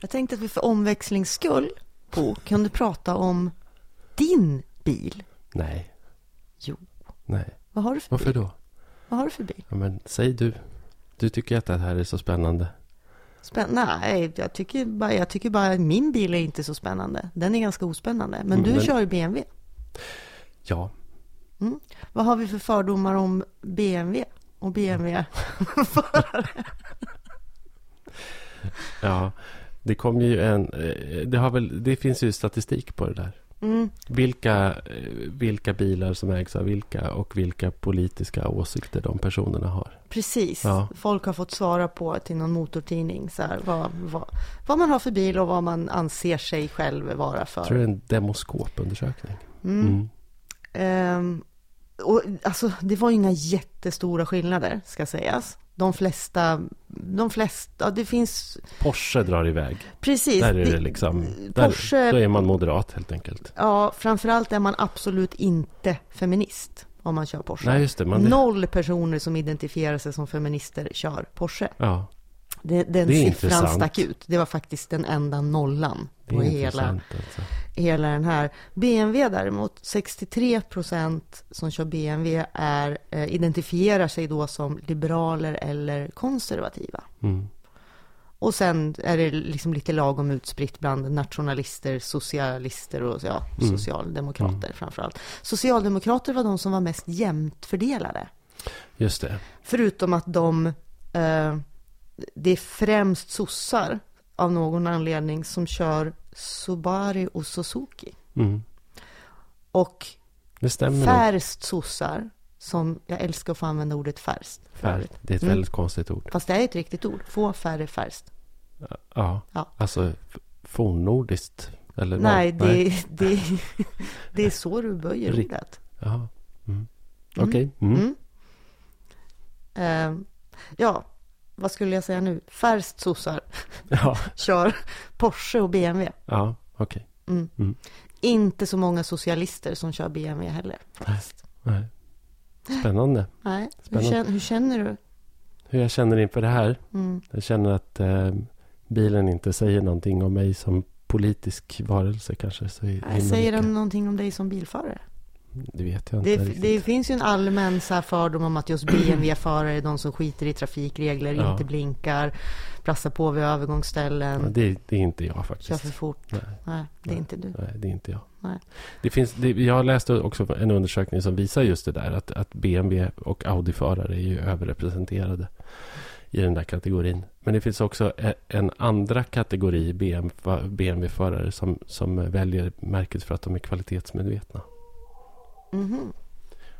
Jag tänkte att vi för omväxlings skull, Bo, kunde prata om din bil. Nej. Jo. Nej. Vad har du för Varför bil? då? Vad har du för bil? Ja, men säg du. Du tycker att det här är så spännande. Spänn Nej, jag tycker, bara, jag tycker bara att min bil är inte så spännande. Den är ganska ospännande. Men Mm, du men- kör ju BMW. Ja. Vad har vi för fördomar om BMW och BMW-förare? Ja. Det kom ju en... eh, Det, har väl, det finns ju statistik på det där. Mm. Vilka, eh, vilka bilar som ägs av vilka och vilka politiska åsikter de personerna har. Precis. Ja. Folk har fått svara på till någon motortidning så här, vad, vad, vad man har för bil och vad man anser sig själv vara för. Jag tror det är en demoskopundersökning. Mm. Mm. Ehm, och, alltså, det var inga jättestora skillnader, ska sägas. De flesta, de flesta, ja, det finns, Porsche drar iväg. precis. Där är det det- liksom... Där, Porsche- Då är man moderat helt enkelt. Ja, framförallt är man absolut inte feminist om man kör Porsche. Nej, just det. Man, Noll personer som identifierar sig som feminister kör Porsche. Ja, Det, den Det är siffran intressant. stack ut. Det var faktiskt den enda nollan på hela. Alltså. Hela den här. BMW däremot, 63 procent som kör BMW är, eh, identifierar sig då som liberaler eller konservativa. Mm. Och sen är det liksom lite lagom utspritt bland nationalister, socialister och ja, Mm. socialdemokrater framförallt. Socialdemokrater var de som var mest jämnt fördelade. Just det. Förutom att de, eh, det är främst sossar av någon anledning som kör Subaru och Suzuki. Mm. Och Det färst sossar, som jag älskar att få använda ordet färst. för Fär. övrigt. Det är ett Mm. väldigt konstigt ord. Fast det är ett riktigt ord. Få färre färst. Ja. Ja. Alltså fornnordiskt. Eller vad? Nej, det, Det, det är så du böjer Ri- ordet. Jaha. Mm. Okej. Mm. Mm. Eh, ja, vad skulle jag säga nu? Färst sossar Ja, kör Porsche och BMW. ja okej. Mm. Mm. Inte så många socialister som kör BMW heller. Faktiskt. Nej. Spännande. Nej. Hur, Spännande. känner, hur känner du? Hur jag känner inför det här. Mm. Jag känner att eh, bilen inte säger någonting om mig som politisk varelse kanske. Så Nej, Säger mycket. den någonting om dig som bilförare? Det vet jag inte Det, det finns ju en allmän så fördom om att just BMW-förare är de som skiter i trafikregler, Ja. inte blinkar, brassar på vid övergångsställen, Ja, det, det är inte jag kör faktiskt. för fort. Nej, Nej, det är Nej. inte du. nej, det är inte jag. Nej. Det finns, det, jag läste också en undersökning som visar just det där. Att, att BMW och Audi-förare är ju överrepresenterade i den där kategorin. Men det finns också e- en andra kategori BMW BMW-förare som, som väljer märket för att de är kvalitetsmedvetna. Mhm,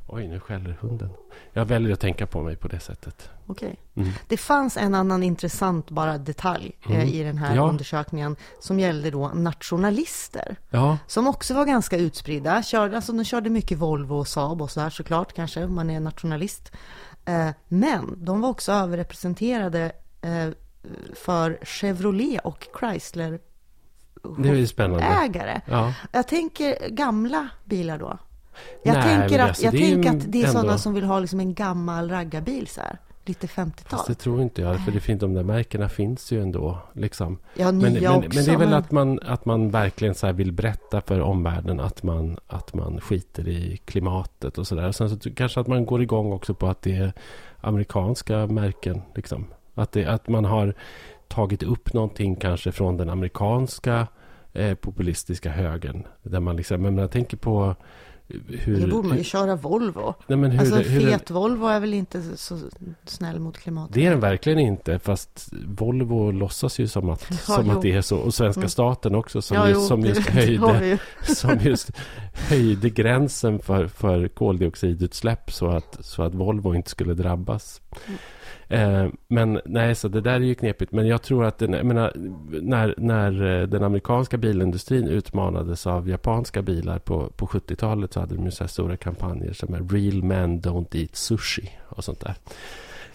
Oj, nu skäller hunden. Jag väljer att tänka på mig på det sättet. Okej. Mm. Det fanns en annan intressant bara detalj eh, Mm. i den här Ja. undersökningen som gällde då nationalister. Ja, Som också var ganska utspridda. Körde, alltså de körde mycket Volvo och Saab och så här såklart kanske, om man är nationalist. Eh, men de var också överrepresenterade eh, för Chevrolet och Chrysler det är ju spännande. ägare. Ja, Jag tänker gamla bilar då. Jag Nej, tänker, att, alltså, jag det är ju tänker att det är ändå- sådana som vill ha liksom en gammal raggarbil så här. Lite 50-tal. fast det tror inte jag. För det finns, de där märkena finns ju ändå. Liksom. Ja, Men, men, också. men det är väl men- att man, att man verkligen så vill berätta för omvärlden att man, att man skiter i klimatet och sådär. Sen så kanske att man går igång också på att det är amerikanska märken. Liksom. Att, det, att man har tagit upp någonting kanske från den amerikanska eh, populistiska högern. Där man liksom, men jag tänker på hur... Då borde man ju köra Volvo. nej, men hur, Alltså en hur fet Volvo är väl inte så snäll mot klimatet? Det är den verkligen inte, fast Volvo låtsas ju som att, Ja, som jo. att det är så. Och svenska Mm. staten också, som Ja, just, jo, som just det höjde, som just höjde gränsen för, för koldioxidutsläpp så att, så att Volvo inte skulle drabbas. Mm. Eh, men nej, så det där är ju knepigt. Men jag tror att den, jag menar, när, när eh, den amerikanska bilindustrin utmanades av japanska bilar på, på 70-talet så hade de ju så här stora kampanjer som är Real men don't eat sushi och sånt där.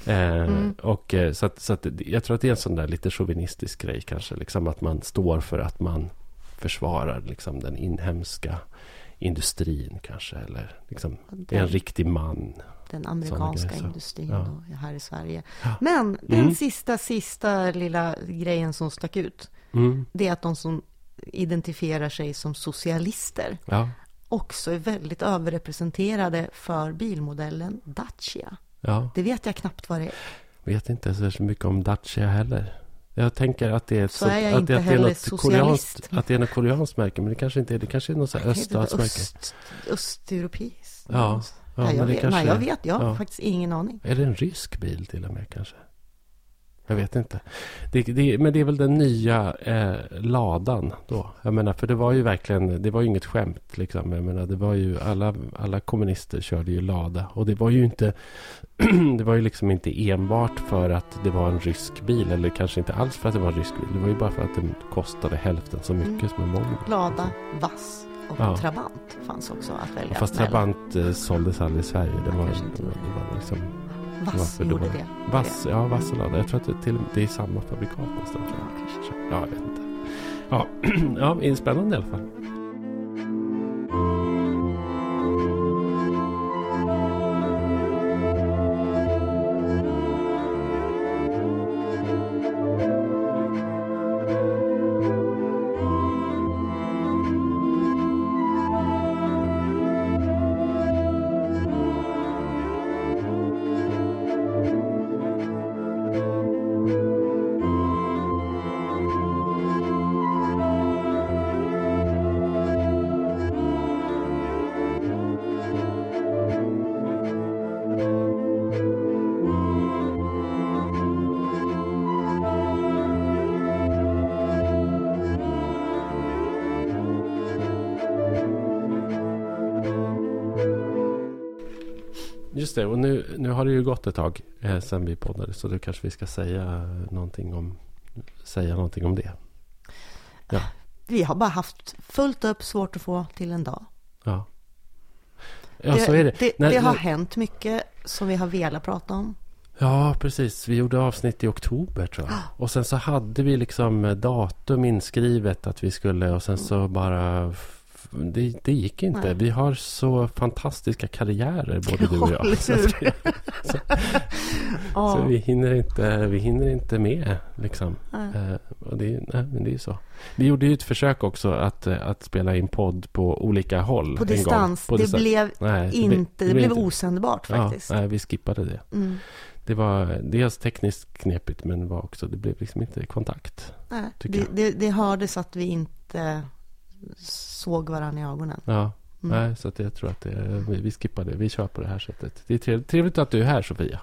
Eh, Mm. och, så att, så att, jag tror att det är en sån där lite chauvinistisk grej kanske. Liksom att man står för att man försvarar liksom den inhemska industrin kanske. Eller liksom, är en riktig man. Den amerikanska så. industrin Ja. här i Sverige. Men den Mm. sista, sista lilla grejen som stack ut, Mm, det är att de som identifierar sig som socialister ja, också är väldigt överrepresenterade för bilmodellen Dacia. ja. Det vet jag knappt vad det är. Vet inte så mycket om Dacia heller. Jag tänker att det är, Så sånt- är jag att, inte det, att det är något koreanskt, att det är något koreanskt märke. Men det kanske inte är. Det kanske är något så öststatsmärke. Öst, östeuropeiskt. Ja, ja, nej, jag vet, kanske nej, jag vet. Jag har ja. faktiskt ingen aning. Är det en rysk bil till och med kanske? Jag vet inte. Det, det, men det är väl den nya eh, ladan då. Jag menar, för det var ju verkligen, det var ju inget skämt liksom. Jag menar, det var ju alla, alla kommunister körde ju lada. Och det var ju inte, det var ju liksom inte enbart för att det var en rysk bil. Eller kanske inte alls för att det var en rysk bil. Det var ju bara för att den kostade hälften så mycket Mm. som en Volvo. Lada, Vass och Ja. Trabant fanns också att välja Fast mellan. Trabant eh, såldes aldrig i Sverige. Det var, inte. var, liksom Vass gjorde det. Vass, ja, vass och. Jag tror att det, till, det är samma fabrikat nästan. Ja, jag vet inte. Ja, ja spännande i alla fall. Ju gått ett tag eh, sedan vi poddade. Så då kanske vi ska säga någonting om, säga någonting om det. Vi har bara haft fullt upp, svårt att få till en dag. Ja, ja så är det. Det, När- det har när- hänt mycket som vi har velat prata om. Ja, precis. Vi gjorde avsnitt i oktober tror jag. Och sen så hade vi liksom eh, datum inskrivet att vi skulle och sen så bara... Det, det gick inte. Nej. Vi har så fantastiska karriärer både du och Ja, jag. eller Så, hur? så, Ja, så vi, hinner inte, vi hinner inte med liksom. nej. Eh, och det, nej, men det är så. Vi gjorde ju ett försök också att, eh, att spela in podd på olika håll. på distans. På det distans. blev nej, det inte, det blev inte- osändbart faktiskt. Ja, nej, vi skippade det. Mm. Det var dels tekniskt knepigt men var också, det blev liksom inte kontakt. Nej, det, det, det hördes att vi inte såg varandra i ögonen. Ja, Mm. nej, så att jag tror att det, vi, vi skippade, vi kör på det här sättet. Det är trevligt, trevligt att du är här Sofia.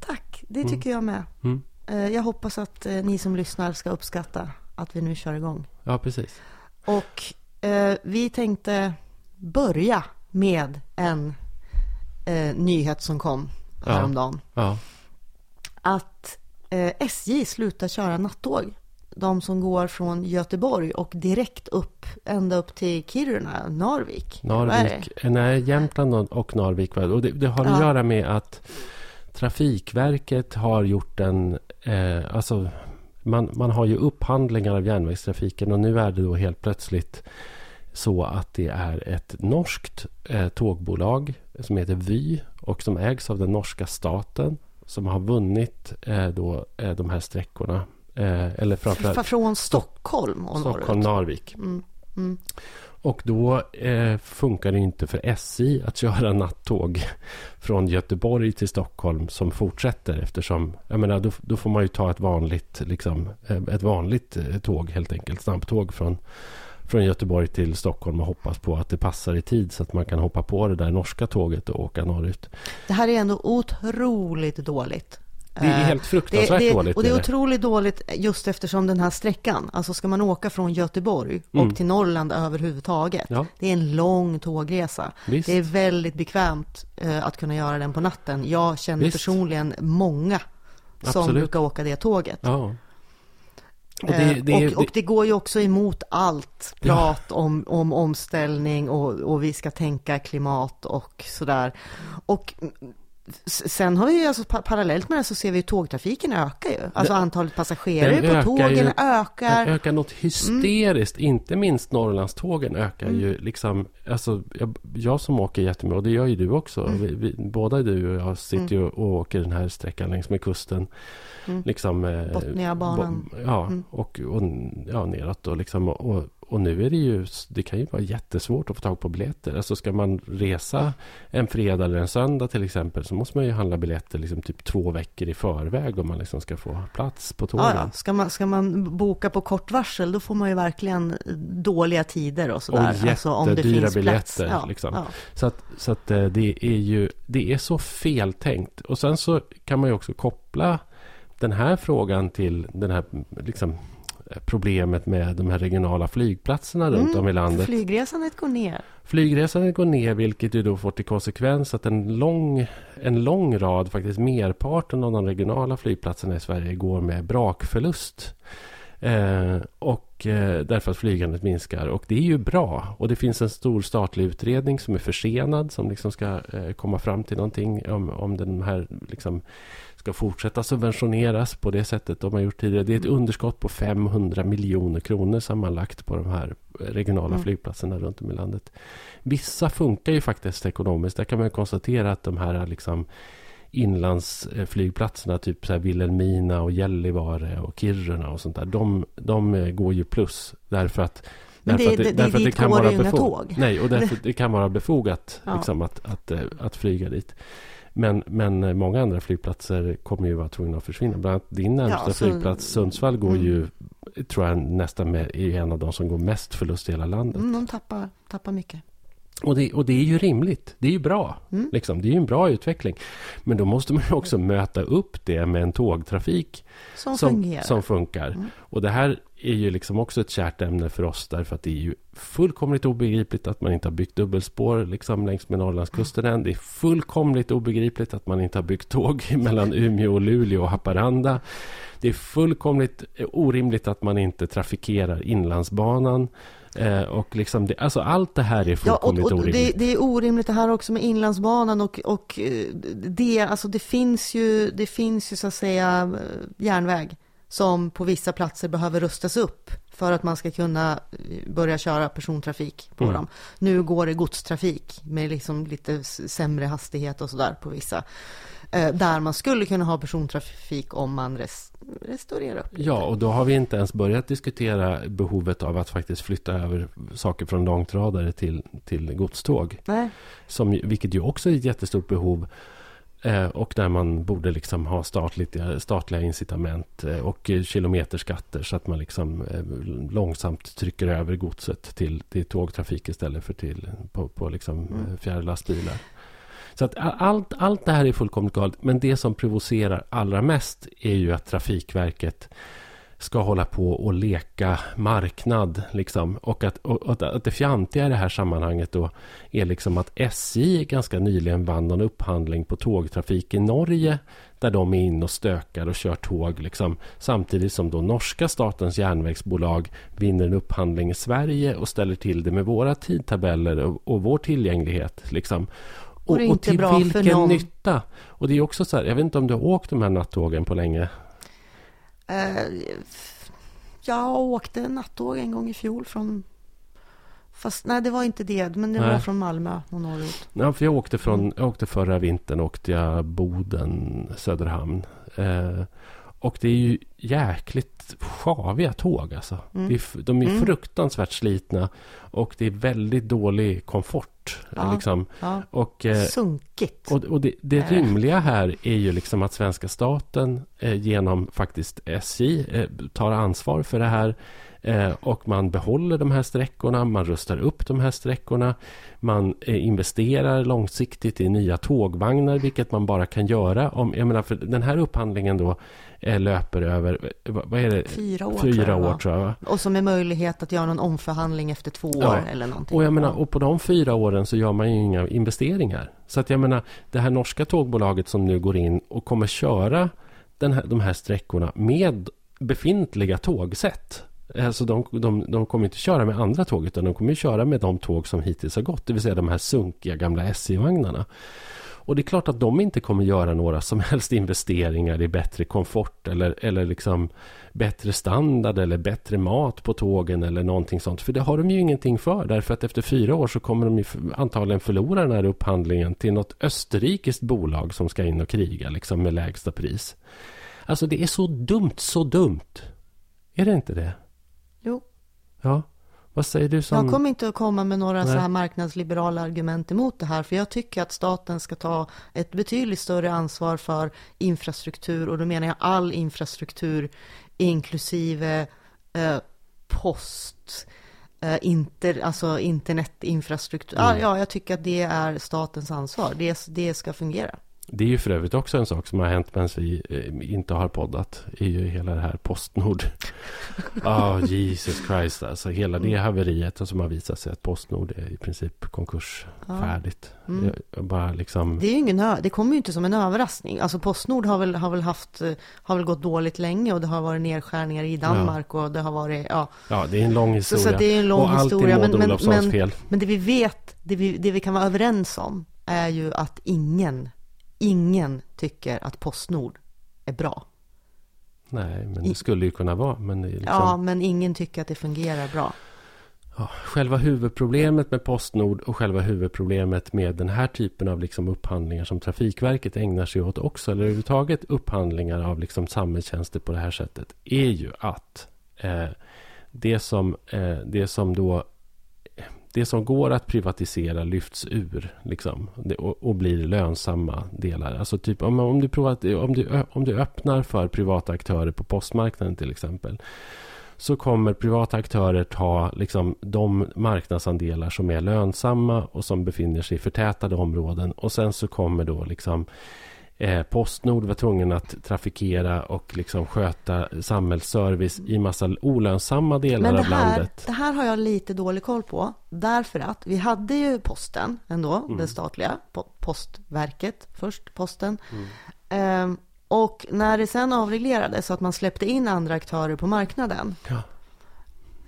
Tack, det Mm. tycker jag med. Mm. Eh, Jag hoppas att eh, ni som lyssnar ska uppskatta att vi nu kör igång. Ja, precis. Och eh, vi tänkte börja med en eh, nyhet som kom Ja. häromdagen. Ja, Att eh, SJ slutar köra nattåg. De som går från Göteborg och direkt upp, ända upp till Kiruna, Narvik. Narvik, nej, Jämtland och, Narvik. Och det, det har att Ja. göra med att Trafikverket har gjort en, eh, alltså man, man har ju upphandlingar av järnvägstrafiken och nu är det då helt plötsligt så att det är ett norskt eh, tågbolag som heter Vy och som ägs av den norska staten som har vunnit eh, då, eh, de här sträckorna. Eh, eller framförallt Från Stockholm och Stockholm, norrut. Narvik. Mm, mm. Och då eh, funkar det inte för SJ att köra nattåg från Göteborg till Stockholm som fortsätter eftersom, jag menar, då, då får man ju ta ett vanligt, liksom, eh, ett vanligt eh, tåg helt enkelt, snabbtåg från, från Göteborg till Stockholm och hoppas på att det passar i tid så att man kan hoppa på det där norska tåget och åka norrut. Det här är ändå otroligt dåligt. Det är Eh, helt fruktansvärt det, det, dåligt. Och det är otroligt dåligt just eftersom den här sträckan, alltså ska man åka från Göteborg Mm. och till Norrland överhuvudtaget. Ja. Det är en lång tågresa. Visst. Det är väldigt bekvämt eh, att kunna göra den på natten. Jag känner Visst. personligen många som Absolut. brukar åka det tåget. Ja. Och det, det, det, och, och det går ju också emot allt prat om, om omställning och, och vi ska tänka klimat och sådär. Och Sen har vi ju alltså parallellt med det så ser vi ju tågtrafiken ökar ju. Alltså Den- antalet passagerare på ökar tågen ju- ökar. Den ökar något hysteriskt. Inte minst Norrlandstågen ökar ju liksom. Alltså, jag, jag som åker jättemycket, och det gör ju du också. Vi, vi, båda du och jag sitter ju och åker den här sträckan längs med kusten. Mm. Liksom, eh, Botniabanan. bo- ja, Mm. och, och ja, neråt då liksom. Och, och, och nu är det ju, det kan ju vara jättesvårt att få tag på biljetter. Alltså ska man resa en fredag eller en söndag till exempel så måste man ju handla biljetter liksom typ två veckor i förväg om man liksom ska få plats på tågen. Ja. Ska, man, ska man boka på kort varsel då får man ju verkligen dåliga tider och sådär. Och alltså, om det finns plats. biljetter, Ja, liksom. ja. Så att, så att eh, det är ju det är så feltänkt. Och sen så kan man ju också koppla den här frågan till den här liksom, problemet med de här regionala flygplatserna runt Mm, om i landet. Flygresandet går ner. Flygresandet går ner vilket ju då får till konsekvens att en lång, en lång rad, faktiskt merparten av de regionala flygplatserna i Sverige går med brakförlust. Eh, och eh, därför att flygandet minskar. Och det är ju bra. Och det finns en stor statlig utredning som är försenad som liksom ska eh, komma fram till någonting om, om den här liksom ska fortsätta subventioneras på det sättet de har gjort tidigare. Det är ett underskott på 500 miljoner kronor sammanlagt på de här regionala Mm. flygplatserna runt om i landet. Vissa funkar ju faktiskt ekonomiskt. Där kan man konstatera att de här liksom inlandsflygplatserna, typ så här Vilhelmina och Gällivare och Kiruna och sånt där. De, de går ju plus därför att Men därför det- att det- därför att dit kan vara det ju inga befo- tåg. Nej, och därför det kan vara befogat Ja. liksom, att, att, eh, att flyga dit. Men, men många andra flygplatser kommer ju vara tvungna att försvinna. Bland annat din närmsta Ja, så- flygplats Sundsvall går Mm. ju, tror jag nästan med, är en av de som går mest förlust i hela landet. Mm, de tappar, tappar mycket. Och, det, och det är ju rimligt. Det är ju bra. Mm. Liksom. Det är ju en bra utveckling. Men då måste man ju också möta upp det med en tågtrafik Som, som, som funkar. Mm. Och det här är ju liksom också ett kärt ämne för oss därför att det är ju fullkomligt obegripligt att man inte har byggt dubbelspår liksom längs med Norrlandskusten än. Det är fullkomligt obegripligt att man inte har byggt tåg mellan Umeå, Luleå och Haparanda. Det är fullkomligt orimligt att man inte trafikerar Inlandsbanan. Eh, och liksom det, alltså allt det här är Ja, och, fullkomligt och orimligt. det, det är orimligt det här också med Inlandsbanan och, och eh, det, alltså det finns ju, det finns ju så att säga eh, järnväg som på vissa platser behöver rustas upp för att man ska kunna eh, börja köra persontrafik på Mm. dem. Nu går det godstrafik med liksom lite sämre hastighet och sådär på vissa. Eh, där man skulle kunna ha persontrafik om man res, restaurerar upp lite. Ja, och då har vi inte ens börjat diskutera behovet av att faktiskt flytta över saker från långtradare till, till godståg. Nej, Som, vilket ju också är ett jättestort behov. Eh, och där man borde liksom ha statligt, statliga incitament eh, och eh, kilometerskatter så att man liksom eh, långsamt trycker över godset till, till tågtrafik istället för till på, på liksom Mm. eh, fjärrlastbilar. Så att allt, allt det här är fullkomligt galet. Men det som provocerar allra mest är ju att Trafikverket ska hålla på och leka marknad. Liksom. Och, att, och, och att det fjantiga i det här sammanhanget då är liksom att SJ ganska nyligen vann en upphandling på tågtrafik i Norge. Där de är in och stökar och kör tåg. Liksom, samtidigt som då norska statens järnvägsbolag vinner en upphandling i Sverige och ställer till det med våra tidtabeller och, och vår tillgänglighet. Liksom. Och inte till vilken nytta? Och det är också så här, jag vet inte om du har åkt de här nattågen på länge? Eh, jag åkte nattåg en gång i fjol från... Fast nej, det var inte det, men det Nej. var från Malmö och norrut. Ja, för jag åkte, från, jag åkte förra vintern åkte jag Boden, Söderhamn. Eh, och det är ju jäkligt sjaviga tåg alltså. Mm. Är, de är Mm. fruktansvärt slitna. Och det är väldigt dålig komfort. Ja. Liksom. Ja, Och, eh, sunkigt. och, och det, det Äh. rimliga här är ju liksom att svenska staten eh, genom faktiskt SJ eh, tar ansvar för det här. Eh, och man behåller de här sträckorna, man rustar upp de här sträckorna. Man eh, investerar långsiktigt i nya tågvagnar, vilket man bara kan göra om... Jag menar, för den här upphandlingen då löper över, eh, vad, är det? Fyra år Fyra år tror jag. Och som är möjlighet att göra någon omförhandling efter två Ja. år eller någonting. Och jag menar, och på de fyra åren så gör man ju inga investeringar. Så att jag menar, det här norska tågbolaget som nu går in och kommer köra den här, de här sträckorna med befintliga tågsätt. Alltså de, de, de kommer inte köra med andra tåg utan de kommer köra med de tåg som hittills har gått. Det vill säga de här sunkiga gamla SJ-vagnarna. Och det är klart att de inte kommer göra några som helst investeringar i bättre komfort eller, eller liksom bättre standard eller bättre mat på tågen eller någonting sånt. För det har de ju ingenting för. Därför att efter fyra år så kommer de ju antagligen förlora den här upphandlingen till något österrikiskt bolag som ska in och kriga liksom med lägsta pris. Alltså det är så dumt, så dumt. Är det inte det? Jo. Ja. Vad säger du som... Jag kommer inte att komma med några Nej. så här marknadsliberala argument emot det här, för jag tycker att staten ska ta ett betydligt större ansvar för infrastruktur, och då menar jag all infrastruktur, inklusive eh, post, eh, inter, alltså internetinfrastruktur. Mm. Ja, jag tycker att det är statens ansvar. Det, det ska fungera. Det är ju för övrigt också en sak som har hänt medan vi eh, inte har poddat. är ju hela det här Postnord. Ja, oh, Jesus Christ. Alltså hela det mm. haveriet som har visat sig att Postnord är i princip konkursfärdigt. Ja. Mm. Bara liksom... Det, är ingen, det kommer ju inte som en överraskning. Alltså Postnord har väl, har väl haft, eh, har väl gått dåligt länge och det har varit nedskärningar i Danmark ja. och det har varit, ja. Ja, det är en lång historia. Så, så det är en lång och historia. Är Maud Olofssons men, fel. Men det vi vet, det vi, det vi kan vara överens om är ju att ingen ingen tycker att Postnord är bra. Nej, men det skulle ju kunna vara. Men liksom... Ja, men ingen tycker att det fungerar bra. Ja, själva huvudproblemet med Postnord och själva huvudproblemet med den här typen av liksom upphandlingar som Trafikverket ägnar sig åt också, eller överhuvudtaget upphandlingar av liksom samhällstjänster på det här sättet, är ju att eh, det, som, eh, det som då det som går att privatisera lyfts ur liksom, och, och, blir lönsamma delar. Alltså typ om, om, du provar, om, du, om du öppnar för privata aktörer på postmarknaden till exempel så kommer privata aktörer ta liksom, de marknadsandelar som är lönsamma och som befinner sig i förtätade områden. Och sen så kommer då liksom eh, Postnord var tvungen att trafikera och liksom sköta samhällsservice i massa olönsamma delar här, av landet. Det här har jag lite dålig koll på. Därför att vi hade ju posten ändå, mm. det statliga, postverket först, posten. Mm. Eh, och när det sen avreglerades så att man släppte in andra aktörer på marknaden. Ja.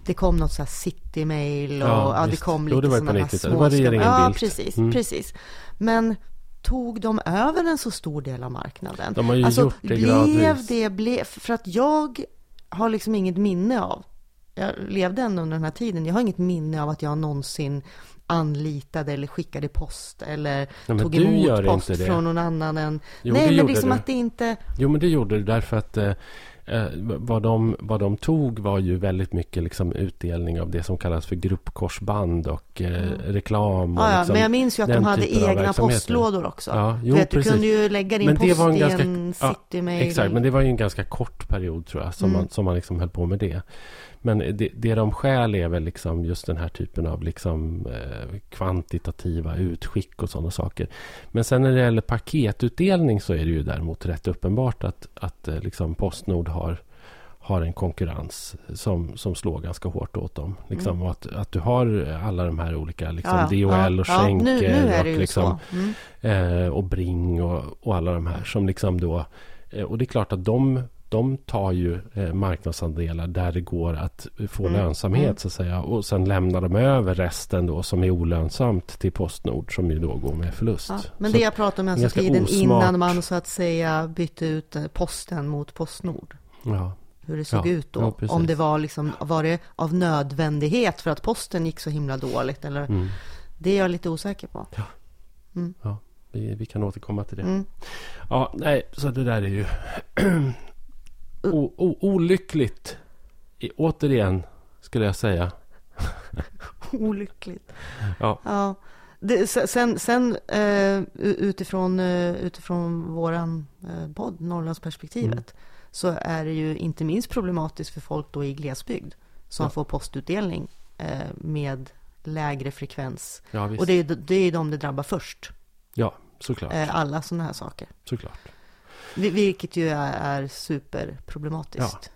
Det kom något så här Citymail och ja, ja, det kom lite sådana här små... Det var regeringen Ja, precis, mm. precis. Men tog de över en så stor del av marknaden? De har ju alltså, gjort det gradvis. Det blev, för att jag har liksom inget minne av, jag levde ändå under den här tiden, jag har inget minne av att jag någonsin anlitade eller skickade post eller ja, tog emot post från någon annan än... Jo, Nej, men liksom du. att det inte... Jo, men det gjorde du därför att eh, eh, vad, de, vad de tog var ju väldigt mycket liksom utdelning av det som kallas för gruppkorsband och eh, mm. reklam. Och ja, ja, liksom men jag minns ju att de hade egna postlådor också. Ja, jo, vet, du kunde ju lägga din men post var en i ganska, en citymail. Ja, exakt, men det var ju en ganska kort period tror jag som, mm. man, som man liksom höll på med det. Men det, det de skäl är väl liksom just den här typen av liksom, eh, kvantitativa utskick och sådana saker. Men sen när det gäller paketutdelning så är det ju däremot rätt uppenbart att, att eh, liksom Postnord har har en konkurrens som, som slår ganska hårt åt dem. Liksom, mm. och att, att du har alla de här olika liksom, ja, DHL och ja, Schenker ja, och, liksom, mm. eh, och Bring och, och alla de här som liksom då eh, och det är klart att de de tar ju eh, marknadsandelar där det går att få mm. lönsamhet mm. så att säga. Och sen lämnar de över resten då som är olönsamt till Postnord som ju då går med förlust. Ja, men så det jag pratar om är alltså tiden osmart. innan man så att säga bytte ut eh, posten mot Postnord. Ja. Hur det såg ja, ut då. Ja, om det var liksom, var det av nödvändighet för att posten gick så himla dåligt eller? Mm. Det är jag lite osäker på. Ja. Mm. Vi, vi, kan återkomma till det. Mm. Ja, nej, så det där är ju o, o, olyckligt. I, återigen, skulle jag säga. olyckligt. Ja. ja. Det, sen sen uh, utifrån, uh, utifrån våran uh, podd, Norrlandsperspektivet, mm. så är det ju inte minst problematiskt för folk då i glesbygd som ja. får postutdelning med lägre frekvens. Ja, och det är, det är de det drabbar först. Ja, såklart. alla sådana här saker. Såklart. Vilket ju är, är superproblematiskt.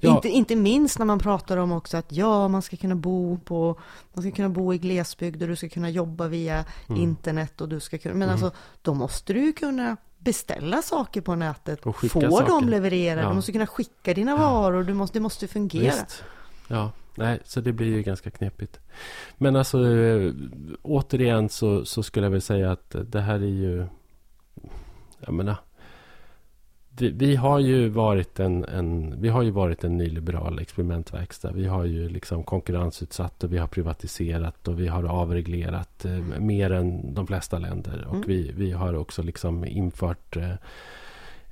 Ja. Inte, inte minst när man pratar om också att ja, man ska kunna bo på, man ska kunna bo i glesbygd och du ska kunna jobba via mm. internet och du ska kunna, men mm. alltså då måste du ju kunna beställa saker på nätet, och få saker. dem levererade, ja. du måste kunna skicka dina ja. varor, du måste, det måste fungera. Visst. Ja, nej, så det blir ju ganska knepigt. Men alltså, återigen så, så skulle jag väl säga att det här är ju jag menar, vi, vi, har ju varit en, en, vi har ju varit en nyliberal experimentverkstad. Vi har ju liksom konkurrensutsatt och vi har privatiserat och vi har avreglerat eh, mer än de flesta länder. Och mm. vi, vi har också liksom infört eh,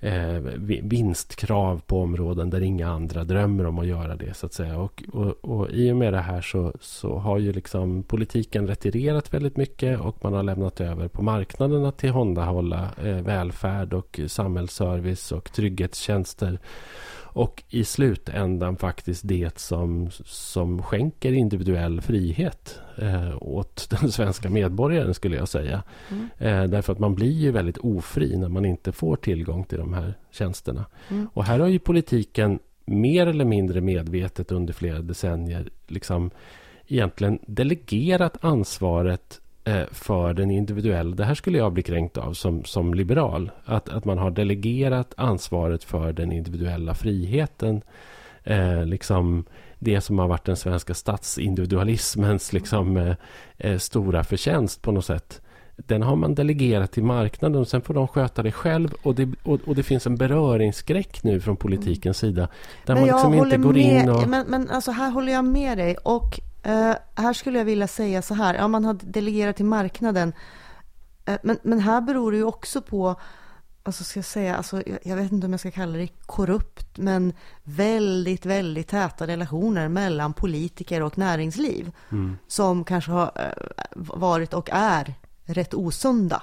eh, vinstkrav på områden där inga andra drömmer om att göra det. så att säga. Och, och, och I och med det här så, så har ju liksom politiken retirerat väldigt mycket och man har lämnat över på marknaden att tillhandahålla eh, välfärd och samhällsservice och trygghetstjänster och i slutändan faktiskt det som, som skänker individuell frihet eh, åt den svenska medborgaren skulle jag säga. Mm. Eh, därför att man blir ju väldigt ofri när man inte får tillgång till de här tjänsterna. Mm. Och här har ju politiken mer eller mindre medvetet under flera decennier liksom egentligen delegerat ansvaret för den individuella. Det här skulle jag bli kränkt av som, som liberal. Att, att man har delegerat ansvaret för den individuella friheten. Eh, liksom det som har varit den svenska statsindividualismens liksom, eh, eh, stora förtjänst på något sätt. Den har man delegerat till marknaden och sen får de sköta det själv. Och det, och, och det finns en beröringsskräck nu från politikens sida. Där men man liksom inte går med, in och... Men, men alltså här håller jag med dig. Och Uh, här skulle jag vilja säga så här, ja man har delegerat till marknaden. Uh, men, men här beror det ju också på, alltså ska jag säga, alltså, jag, jag, vet inte om jag ska kalla det korrupt, men väldigt, väldigt täta relationer mellan politiker och näringsliv. Mm. Som kanske har uh, varit och är rätt osunda.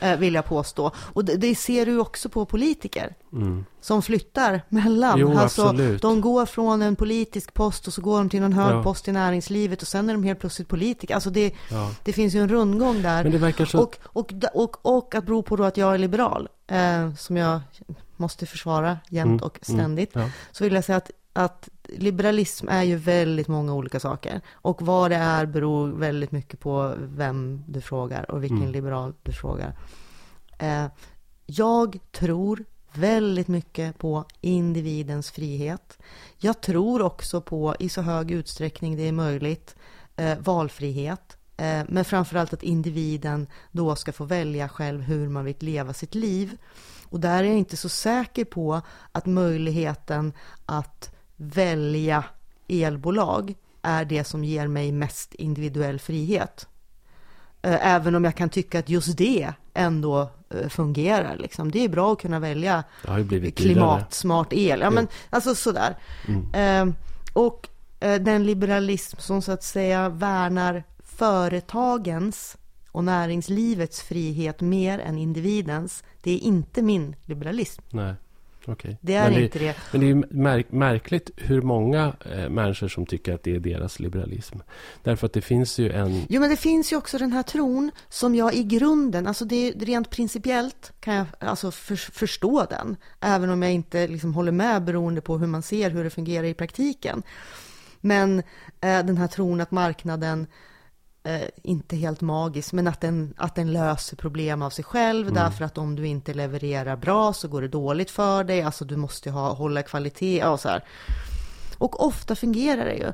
Eh, vill jag påstå. Och det, det ser du också på politiker. Mm. Som flyttar mellan. Jo, alltså, absolut. De går från en politisk post och så går de till någon hög ja. post i näringslivet och sen är de helt plötsligt politiker. Alltså det, ja. det finns ju en rundgång där. Men det verkar så... och, och, och, och att bero på då att jag är liberal, eh, som jag måste försvara jämt mm. och ständigt. Mm. Ja. Så vill jag säga att, att liberalism är ju väldigt många olika saker. Och vad det är beror väldigt mycket på vem du frågar och vilken mm. liberal du frågar. Eh, jag tror väldigt mycket på individens frihet. Jag tror också på, i så hög utsträckning det är möjligt, eh, valfrihet. Eh, men framförallt att individen då ska få välja själv hur man vill leva sitt liv. Och där är jag inte så säker på att möjligheten att välja elbolag är det som ger mig mest individuell frihet. Eh, även om jag kan tycka att just det ändå eh, fungerar. Liksom. Det är bra att kunna välja klimatsmart el. Ja, men, alltså sådär. Mm. Ehm, och eh, den liberalism som så att säga värnar företagens och näringslivets frihet mer än individens, det är inte min liberalism. Nej. Okay. Det är men inte det. Men det är märk märkligt hur många eh, människor som tycker att det är deras liberalism. Därför att det finns ju en... Jo, men det finns ju också den här tron som jag i grunden, alltså det är rent principiellt kan jag alltså för, förstå den. Även om jag inte liksom håller med beroende på hur man ser hur det fungerar i praktiken. Men eh, den här tron att marknaden eh, inte helt magisk, men att den, att den löser problem av sig själv. Mm. Därför att om du inte levererar bra så går det dåligt för dig. Alltså du måste ha, hålla kvalitet och så här. Och ofta fungerar det ju.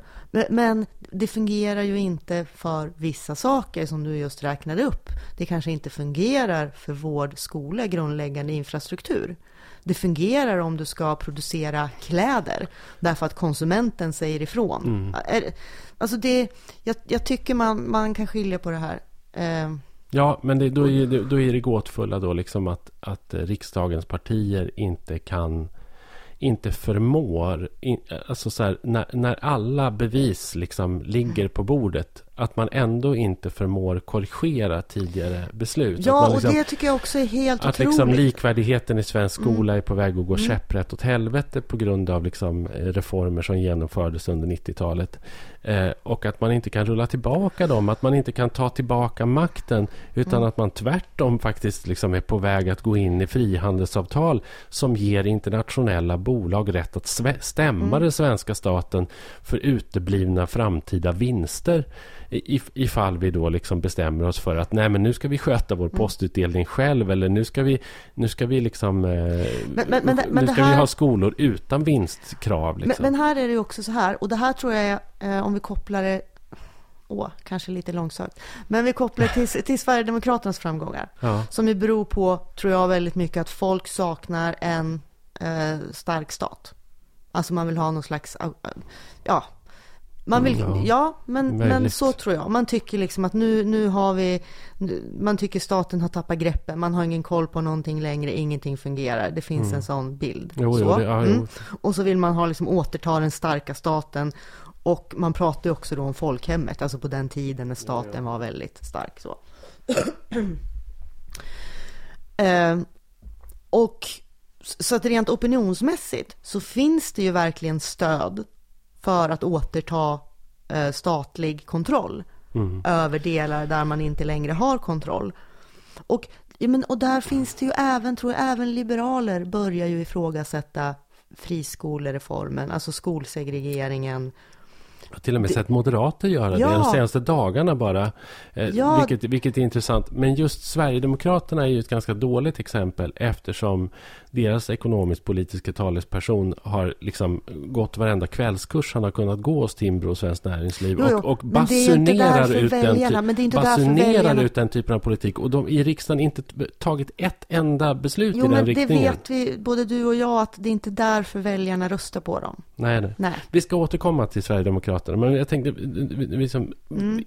Men det fungerar ju inte för vissa saker som du just räknade upp. Det kanske inte fungerar för vård, skola, grundläggande infrastruktur. Det fungerar om du ska producera kläder därför att konsumenten säger ifrån. Mm. Alltså det, jag, jag, tycker man, man kan skilja på det här. Eh. Ja, men det, då, är, då är det gåtfulla då liksom att, att riksdagens partier inte kan inte förmår, in, alltså så här, när, när alla bevis liksom ligger på bordet, att man ändå inte förmår korrigera tidigare beslut. Ja, liksom, och det tycker jag också är helt att otroligt. Liksom likvärdigheten i svensk mm. skola mm. är på väg att gå mm. käpprätt åt helvete på grund av liksom reformer som genomfördes under 90-talet. Eh, och att man inte kan rulla tillbaka dem, att man inte kan ta tillbaka makten utan mm. att man tvärtom faktiskt liksom är på väg att gå in i frihandelsavtal som ger internationella bolag rätt att stämma mm. den svenska staten för uteblivna framtida vinster ifall vi då liksom bestämmer oss för att nej men nu ska vi sköta vår mm. postutdelning själv eller nu ska vi, nu ska vi liksom eh, men, men, men, nu ska här, vi ha skolor utan vinstkrav. Liksom. Men, här är det också så här och det här tror jag eh, om vi kopplar det åh, kanske lite långsökt. Men vi kopplar till, till Sverigedemokraternas framgångar. Ja. Som ju beror på, tror jag, väldigt mycket att folk saknar en eh, stark stat. Alltså man vill ha någon slags, ja, man vill, Mm, Ja, ja, men, men så tror jag. Man tycker liksom att nu, nu har vi, man tycker staten har tappat greppet, man har ingen koll på någonting längre, ingenting fungerar. Det finns en sån bild. Mm. Jo, jo, så. det- ja, Mm. jo. Och så vill man ha liksom återta den starka staten. Och man pratar ju också då om folkhemmet, alltså på den tiden när staten var väldigt stark. Så. eh, och så att rent opinionsmässigt så finns det ju verkligen stöd för att återta eh, statlig kontroll över delar där man inte längre har kontroll. Och, ja, men, och där finns det ju även, tror jag, även liberaler börjar ju ifrågasätta friskolereformen, alltså skolsegregeringen. Jag har till och med sett moderater göra Ja. det de senaste dagarna bara. Eh, Ja. vilket, vilket är intressant. Men just Sverigedemokraterna är ju ett ganska dåligt exempel eftersom deras ekonomisk-politiska talesperson har liksom gått varenda kvällskurs han har kunnat gå hos Timbro och Svenskt Näringsliv Jo, jo, och, och det basunerar, ut, den, väljarna- det basunerar ut den typen av politik. Och de i riksdagen inte tagit ett enda beslut Jo, i den men det riktningen. vet vi, både du och jag, att det är inte därför väljarna röstar på dem. Nej, nej. Nej. Vi ska återkomma till Sverigedemokraterna, men jag tänkte vi, vi som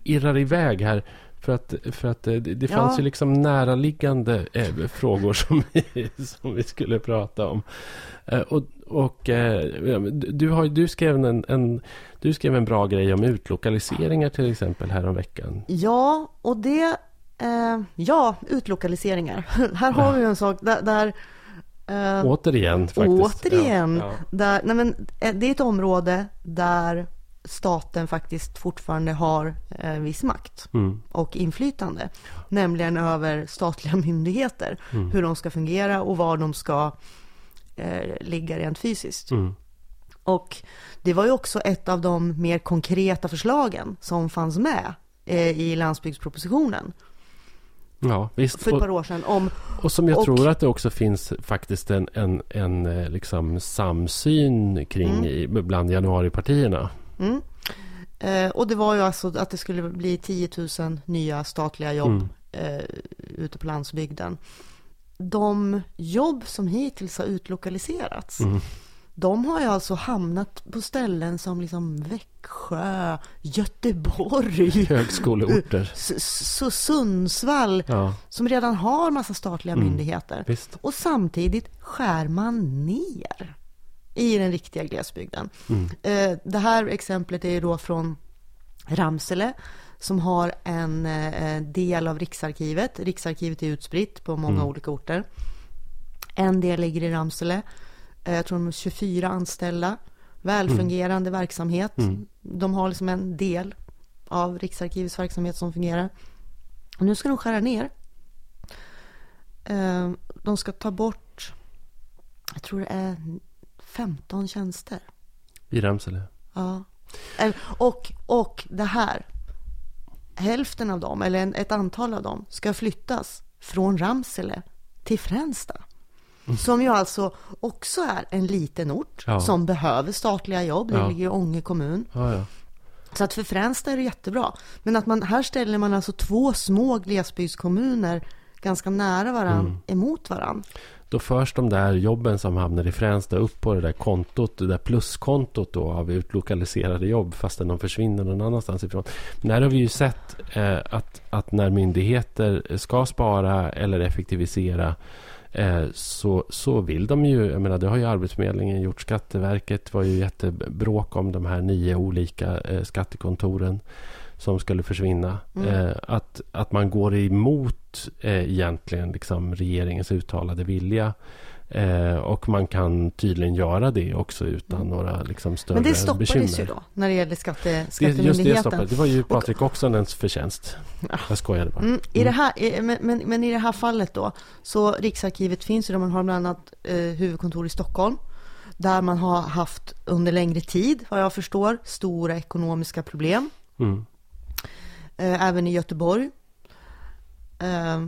irrar iväg här. För att, för att eh, det, det Ja. fanns ju liksom näraliggande eh, frågor som vi, som vi skulle prata om. Eh, och och eh, ja, du, har, du, skrev en, en, du skrev en bra grej om utlokaliseringar till exempel häromveckan. Ja, och det... Eh, ja, utlokaliseringar. Här har vi ju en sak där... där eh, Återigen faktiskt. Återigen. Ja, ja. Där, nej men, det är ett område där staten faktiskt fortfarande har eh, viss makt Mm. och inflytande. Nämligen över statliga myndigheter. Mm. Hur de ska fungera och var de ska eh, ligga rent fysiskt. Mm. Och det var ju också ett av de mer konkreta förslagen som fanns med eh, i landsbygdspropositionen ja, visst. för ett par år sedan om och som jag och- tror att det också finns faktiskt en, en, en eh, liksom samsyn kring Mm. i, bland januaripartierna. Mm. Eh, och det var ju alltså att det skulle bli 10 000 nya statliga jobb Mm. eh, ute på landsbygden. De jobb som hittills har utlokaliserats, Mm. de har ju alltså hamnat på ställen som liksom Växjö, Göteborg, Högskoleorter. S- Sundsvall, Ja, som redan har massa statliga Mm. myndigheter. visst. Och samtidigt skär man ner i den riktiga glesbygden. Mm. Eh, Det här exemplet är då från Ramsele som har en eh, del av Riksarkivet. Riksarkivet är utspritt på många Mm. olika orter. En del ligger i Ramsele. Eh, Jag tror de har 24 anställda. Välfungerande verksamhet. Mm. De har liksom en del av Riksarkivets verksamhet som fungerar. Och nu ska de skära ner. Eh, De ska ta bort, jag tror det är 15 tjänster. I Ramsele. Ja. Och, och det här. Hälften av dem, eller ett antal av dem, ska flyttas från Ramsele till Fränsta. Som ju alltså också är en liten ort Ja. som behöver statliga jobb. Det Ja. ligger i Ånge kommun. Ja. Så att för Fränsta är det jättebra. Men att man, här ställer man alltså två små glesbygdskommuner ganska nära varann Mm. emot varann. Då förs de där jobben som hamnar i Fränsta upp på det där kontot, det där pluskontot då av utlokaliserade jobb fastän de försvinner någon annanstans ifrån. Men här har vi ju sett eh, att, att när myndigheter ska spara eller effektivisera eh, så, så vill de ju, jag menar det har ju Arbetsförmedlingen gjort, Skatteverket var ju jättebråk om de här nio olika eh, skattekontoren som skulle försvinna. Mm. Eh, att, att man går emot eh, egentligen liksom regeringens uttalade vilja. Eh, och man kan tydligen göra det också utan några liksom, större Mm. Men det stoppades bekymmer. ju då när det gäller skatte, Det, just det skattemyndigheten. stoppade. Det var ju Patrik Oxenens förtjänst. Jag skojade bara. Mm, i det här, i- men, men, men i det här fallet då, så Riksarkivet finns ju, man har bland annat eh, huvudkontor i Stockholm, där man har haft under längre tid, vad jag förstår, stora ekonomiska problem. Mm. eh, även i Göteborg. Eh,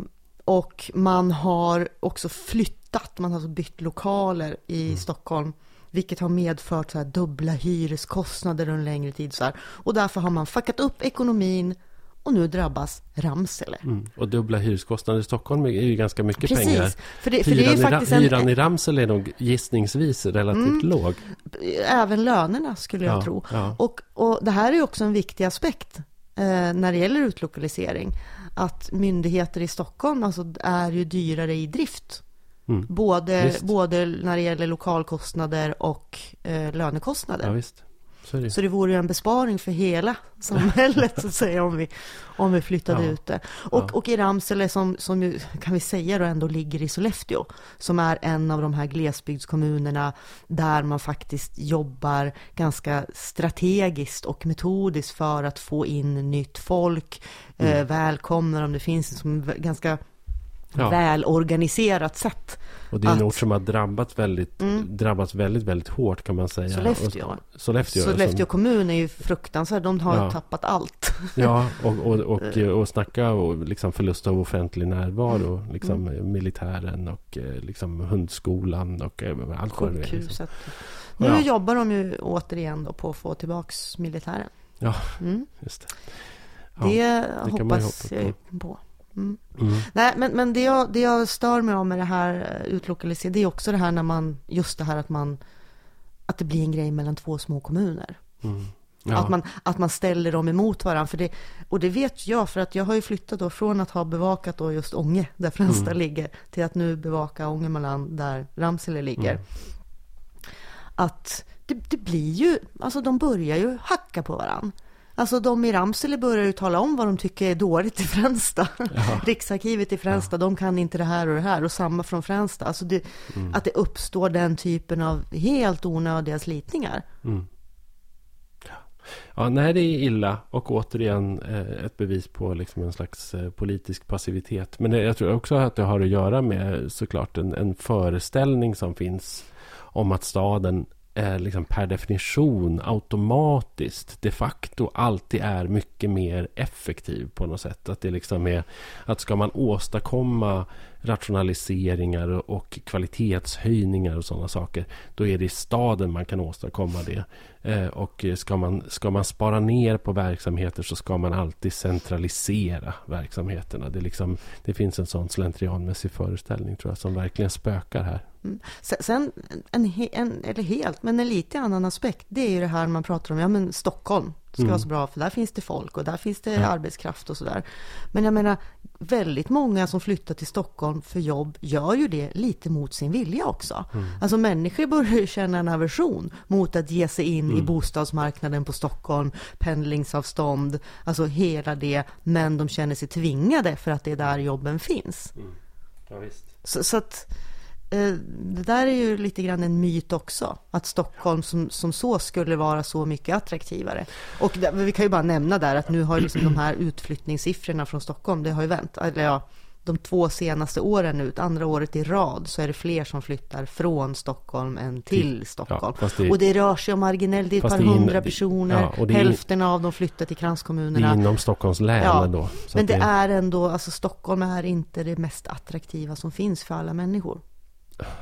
och man har också flyttat, man har alltså bytt lokaler i Stockholm vilket har medfört så här dubbla hyreskostnader under en längre tid. Så här. Och därför har man fuckat upp ekonomin och nu drabbas Ramsele. Mm. Och dubbla hyreskostnader i Stockholm är ju ganska mycket Precis, pengar. för det, för hyran, det är faktiskt i, en, hyran i Ramsele är nog gissningsvis relativt Mm. låg. även lönerna skulle jag Ja, tro. ja. Och, och det här är också en viktig aspekt eh, när det gäller utlokalisering. Att myndigheter i Stockholm alltså, är ju dyrare i drift. Mm. Både, Visst. både när det gäller lokalkostnader och eh, lönekostnader. Ja, visst. Så det. Så det vore ju en besparing för hela samhället så att säga om vi, om vi flyttade Ja. ut det. Och, Ja. och i Ramsele som, som ju, kan vi säga då ändå ligger i Sollefteå, som är en av de här glesbygdskommunerna där man faktiskt jobbar ganska strategiskt och metodiskt för att få in nytt folk, Mm. eh, välkomnar om det finns som ganska Ja. välorganiserat sätt. Och det är en att- ort som har drabbats väldigt, Mm. drabbats väldigt, väldigt hårt kan man säga. Sollefteå. Och, Sollefteå. Sollefteå som- kommun är ju fruktansvärd, de har Ja. tappat allt. Ja, och, och, och, och snacka och liksom förlust av offentlig närvaro. Mm. Liksom militären och eh, liksom hundskolan och eh, allt vad det är. Liksom. sjukhuset. Nu Ja. jobbar de ju återigen på att få tillbaks militären. Ja. Mm. Just det. Ja. Det, det hoppas jag ju på. Mm. Mm. Nej, men, men det, jag, det jag stör mig av med det här eh, utlokaliseringen, det är också det här när man, just det här att man, att det blir en grej mellan två små kommuner. Mm. Ja. Att, man, att man ställer dem emot varandra. För det, och det vet jag, för att jag har ju flyttat då från att ha bevakat då just Ånge, där Fränsta Mm. ligger, till att nu bevaka Ångermanland, där Ramsele ligger. Mm. Att det, det blir ju, alltså de börjar ju hacka på varandra. Alltså de i Ramsele börjar ju tala om vad de tycker är dåligt i Fränsta. Ja. Riksarkivet i Fränsta, de kan inte det här och det här. Och samma från Fränsta. Alltså det, Mm. att det uppstår den typen av helt onödiga slitningar. Mm. Ja, nej, det är illa och återigen eh, ett bevis på liksom en slags eh, politisk passivitet. Men jag tror också att det har att göra med såklart en, en föreställning som finns om att staden eh, liksom per definition automatiskt de facto alltid är mycket mer effektiv på något sätt. Att det liksom är att ska man åstadkomma rationaliseringar och kvalitetshöjningar och sådana saker. Då är det i staden man kan åstadkomma det. Eh, och ska man, ska man spara ner på verksamheter så ska man alltid centralisera verksamheterna. Det, liksom, det finns en sån slentrianmässig föreställning tror jag som verkligen spökar här. Mm. Sen- Sen, en, en, eller helt, men en lite annan aspekt, det är ju det här man pratar om, ja men Stockholm ska Mm. vara så bra, för där finns det folk och där finns det Ja. arbetskraft och sådär. Men jag menar, väldigt många som flyttar till Stockholm för jobb gör ju det lite mot sin vilja också. Mm. Alltså människor börjar ju känna en aversion mot att ge sig in i Mm. bostadsmarknaden på Stockholm, pendlingsavstånd, alltså hela det, men de känner sig tvingade för att det är där jobben finns. Ja, visst. Så, så att det där är ju lite grann en myt också. Att Stockholm som, som så skulle vara så mycket attraktivare. Och där, vi kan ju bara nämna där att nu har liksom de här utflyttningssiffrorna från Stockholm, det har ju vänt. Eller ja, de två senaste åren nu, andra året i rad, så är det fler som flyttar från Stockholm än till Stockholm. Ja, det- och det rör sig om marginellt, det är ett par det in- hundra det- personer. ja, det in- Hälften av dem flyttar till Det är kranskommunerna. inom Stockholms län Ja, ändå. Men att det är ändå, alltså Stockholm är inte det mest attraktiva som finns för alla människor.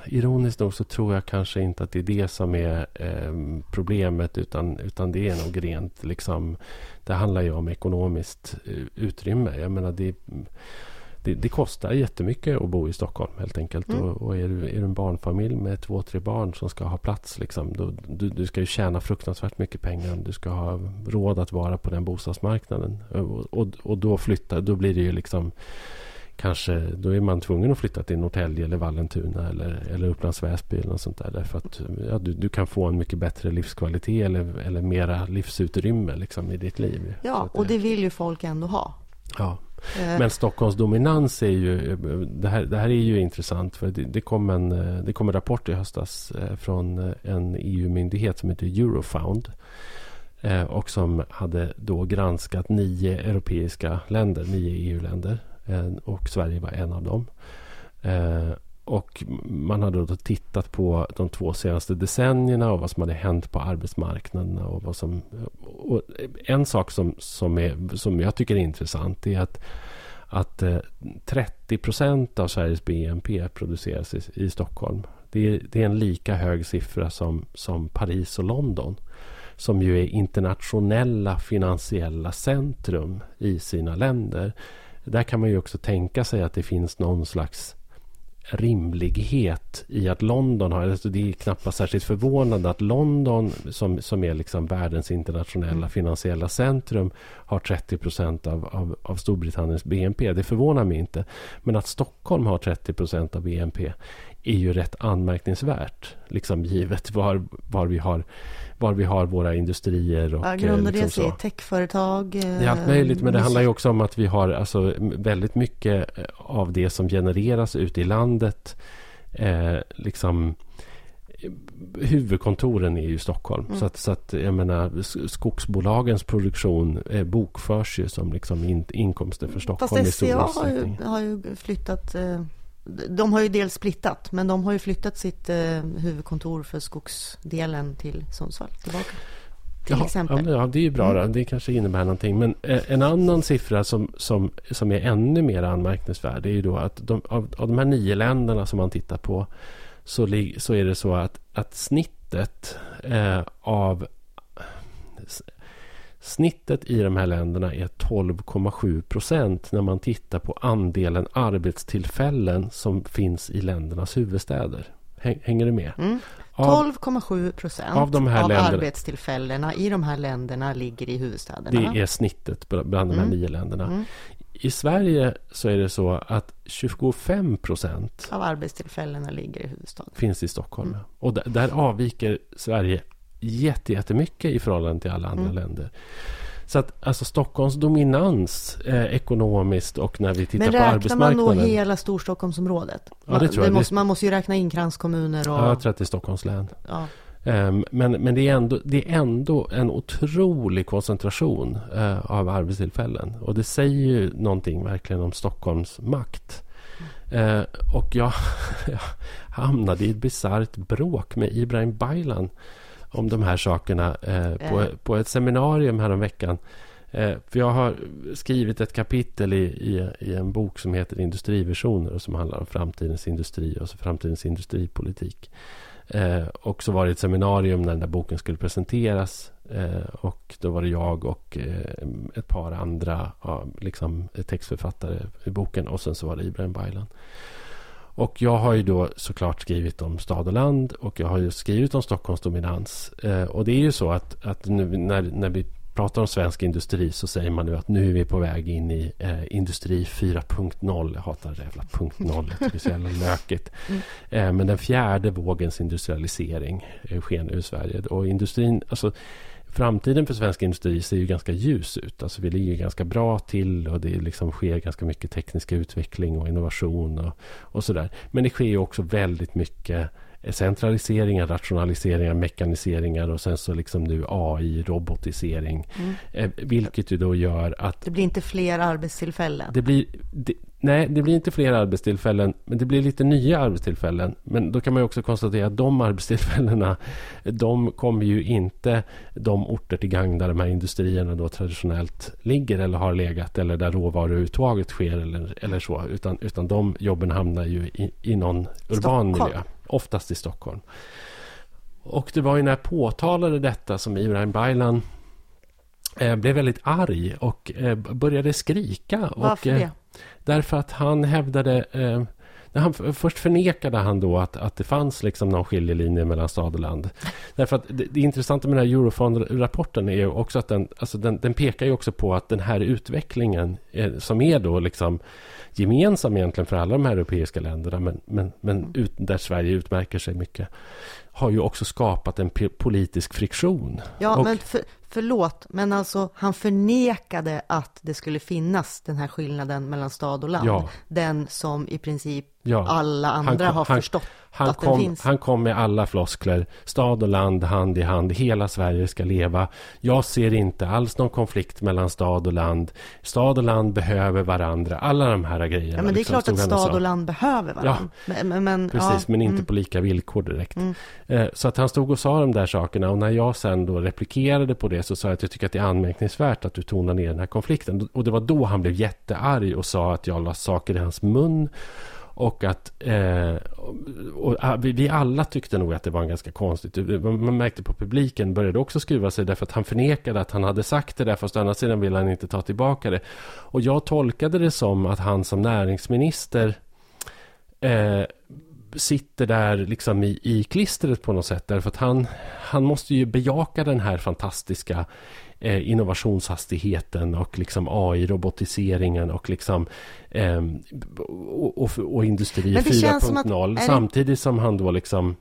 Ironiskt nog så tror jag kanske inte att det är det som är eh, problemet utan, utan det är nog rent liksom Det handlar ju om ekonomiskt eh, utrymme. Jag menar det, det, det kostar jättemycket att bo i Stockholm helt enkelt. Mm. Och, och är, du, är du en barnfamilj med två, tre barn som ska ha plats liksom, då, du, du ska ju tjäna fruktansvärt mycket pengar. Du ska ha råd att vara på den bostadsmarknaden. Och, och, och då flytta, då blir det ju liksom Kanske då är man tvungen att flytta till Norrtälje eller Vallentuna eller, eller Upplands Väsby eller något sånt där. Därför att ja, du, du kan få en mycket bättre livskvalitet eller, eller mera livsutrymme liksom, i ditt liv. Ja, och det vill ju folk ändå ha. Ja. Eh, Men Stockholms dominans är ju... Det här, det här är ju intressant. För det, det, kom en, det kom en rapport i höstas eh, från en EU-myndighet som heter Eurofound. eh, Och som hade då granskat nio europeiska länder, nio EU-länder. Eh, och Sverige var en av dem. Eh, och man hade då tittat på de två senaste decennierna och vad som hade hänt på arbetsmarknaden. Och vad som, eh, och en sak som, som, är, som jag tycker är intressant är att, att 30 procent av Sveriges BNP produceras i, i Stockholm. Det är, det är en lika hög siffra som, som Paris och London. Som ju är internationella finansiella centrum i sina länder. Där kan man ju också tänka sig att det finns någon slags rimlighet i att London har... Alltså det är knappast särskilt förvånande att London som, som är liksom världens internationella mm. finansiella centrum har 30 procent av, av, av Storbritanniens BNP. Det förvånar mig inte. Men att Stockholm har 30 procent av BNP är ju rätt anmärkningsvärt. Liksom givet var, var, vi, har, var vi har våra industrier. Och, ja, grundar det liksom sig i techföretag? Det är allt möjligt. Men det handlar ju också om att vi har alltså, väldigt mycket eh, av det som genereras ute i landet. Eh, liksom huvudkontoren är ju Stockholm. Mm. Så, att, så att jag menar skogsbolagens produktion eh, bokförs ju som liksom in, inkomster för Stockholm Fast SCA har ju, har ju flyttat eh de har ju dels splittat, men de har ju flyttat sitt eh, huvudkontor för skogsdelen till Sundsvall tillbaka. Till Jaha, exempel. Ja, det är ju bra. Mm. Det kanske innebär någonting. Men eh, en annan siffra som, som, som är ännu mer anmärkningsvärd är ju då att de, av, av de här nio länderna som man tittar på så, så är det så att, att snittet eh, av Snittet i de här länderna är 12,7 procent när man tittar på andelen arbetstillfällen som finns i ländernas huvudstäder. Hänger du med? Mm. 12,7 procent av, de här av länderna, arbetstillfällena i de här länderna ligger i huvudstäderna. Det är snittet bland de här mm. nio länderna. Mm. I Sverige så är det så att 25 procent av arbetstillfällena ligger i huvudstaden. Finns i Stockholm. Mm. Och där, där avviker Sverige jättemycket i förhållande till alla andra mm. länder. Så att alltså Stockholms dominans eh, ekonomiskt och när vi tittar på arbetsmarknaden. Men räknar man då hela Storstockholmsområdet? Ja, det tror jag. Det måste, man måste ju räkna in kranskommuner och... Ja, jag tror att det är Stockholms län. Ja. Um, men men det, är ändå, det är ändå en otrolig koncentration uh, av arbetstillfällen. Och det säger ju någonting verkligen om Stockholms makt. Uh, och jag, jag hamnade i ett bisarrt bråk med Ibrahim Baylan om de här sakerna eh, på, på ett seminarium häromveckan. Eh, för jag har skrivit ett kapitel i, i, i, en bok som heter Industrivisioner och som handlar om framtidens industri och så framtidens industripolitik. Eh, och så var det ett seminarium när den där boken skulle presenteras. Eh, och då var det jag och eh, ett par andra liksom textförfattare i boken. Och sen så var det Ibrahim Baylan. Och jag har ju då såklart skrivit om stad och land och jag har ju skrivit om Stockholms dominans. Eh, och det är ju så att, att nu när, när vi pratar om svensk industri så säger man nu att nu är vi på väg in i eh, industri 4.0. Jag hatar det jävla punkt 0. Jag tycker det är så jävla lökigt. Mm. Eh, men den fjärde vågens industrialisering eh, sker nu i Sverige. Och industrin, alltså framtiden för svensk industri ser ju ganska ljus ut. Alltså vi ligger ganska bra till och det liksom sker ganska mycket teknisk utveckling och innovation och, och sådär. Men det sker ju också väldigt mycket centraliseringar, rationaliseringar, mekaniseringar och sen så liksom nu AI, robotisering. Mm. Eh, vilket ju då gör att... Det blir inte fler arbetstillfällen. Det blir, det, nej, det blir inte fler arbetstillfällen, men det blir lite nya arbetstillfällen. Men då kan man ju också konstatera att de arbetstillfällena, de kommer ju inte de orter till gang där de här industrierna då traditionellt ligger eller har legat eller där råvaruuttaget sker eller, eller så. Utan, utan de jobben hamnar ju i, i någon urban Stockholm. miljö oftast i Stockholm. Och det var ju när jag påtalade detta som Ibrahim Baylan blev väldigt arg och eh, började skrika. Varför och, eh, det? Därför att han hävdade eh, han, först förnekade han då att, att det fanns liksom någon skiljelinje mellan stad och land. Därför att det, det intressanta med den här Eurofond-rapporten är ju också att den, alltså den, den, pekar ju också på att den här utvecklingen som är då liksom gemensam egentligen för alla de här europeiska länderna men, men, men mm. ut, där Sverige utmärker sig mycket har ju också skapat en politisk friktion. Ja, och, men för, förlåt, men alltså han förnekade att det skulle finnas den här skillnaden mellan stad och land. Ja. Den som i princip ja. alla andra han, har han, förstått han att kom, den finns. Han kom med alla floskler. Stad och land, hand i hand. Hela Sverige ska leva. Jag ser inte alls någon konflikt mellan stad och land. Stad och land behöver varandra. Alla de här grejerna. Ja, men det är liksom, klart att stad och land behöver varandra. Ja, men, men, precis, ja, men inte mm. på lika villkor direkt. Mm. Eh, så att han stod och sa de där sakerna. Och när jag sen då replikerade på det så sa jag att jag tycker att det är anmärkningsvärt att du tonar ner den här konflikten. Och det var då han blev jättearg och sa att jag la saker i hans mun och att eh, och, ah, och, vi alla tyckte nog att det var en ganska konstigt. Eh, man märkte på publiken började också skruva sig därför att han förnekade att han hade sagt det där fast å andra sidan ville han inte ta tillbaka det. Och jag tolkade det som att han som näringsminister eh, sitter där liksom i, i klistret på något sätt. Därför att han, han måste ju bejaka den här fantastiska eh, innovationshastigheten och liksom AI-robotiseringen och liksom eh, och, och, och industri 4.0 samtidigt som han då liksom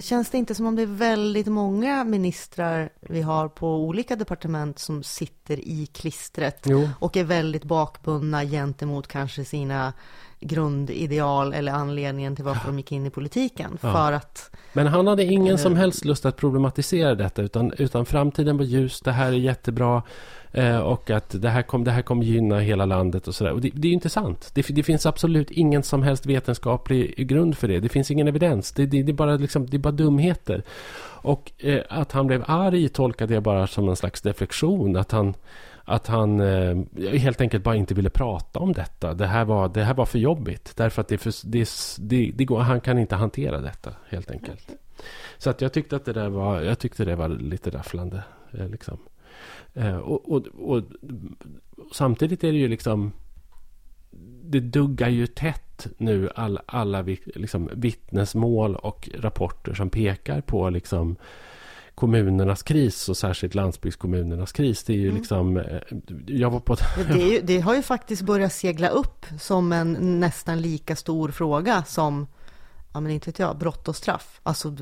Känns det inte som om det är väldigt många ministrar vi har på olika departement som sitter i klistret jo. och är väldigt bakbundna gentemot kanske sina grundideal eller anledningen till varför ja. de gick in i politiken. Ja. För att... Men han hade ingen som helst lust att problematisera detta utan, utan framtiden var ljus, det här är jättebra eh, och att det här, kom, det här gynna hela landet och sådär. Och det, det är ju inte sant. Det, det, finns absolut ingen som helst vetenskaplig grund för det. Det finns ingen evidens. Det, det, det är, bara liksom, det är bara dumheter. Och eh, att han blev arg tolkade jag bara som en slags deflektion. Att han att han eh, helt enkelt bara inte ville prata om detta. Det här var, det här var för jobbigt. Därför att det, för, det, det, det går, han kan inte hantera detta helt enkelt. Så att jag tyckte att det där var, jag tyckte det var lite rafflande. Eh, liksom eh, och, och, och, samtidigt är det ju liksom det duggar ju tätt nu all, alla liksom, vittnesmål och rapporter som pekar på liksom kommunernas kris och särskilt landsbygdskommunernas kris. Det är ju mm. liksom... Eh, jag var på... det, ju, det, har ju faktiskt börjat segla upp som en nästan lika stor fråga som, ja men inte vet jag, brott och straff. Alltså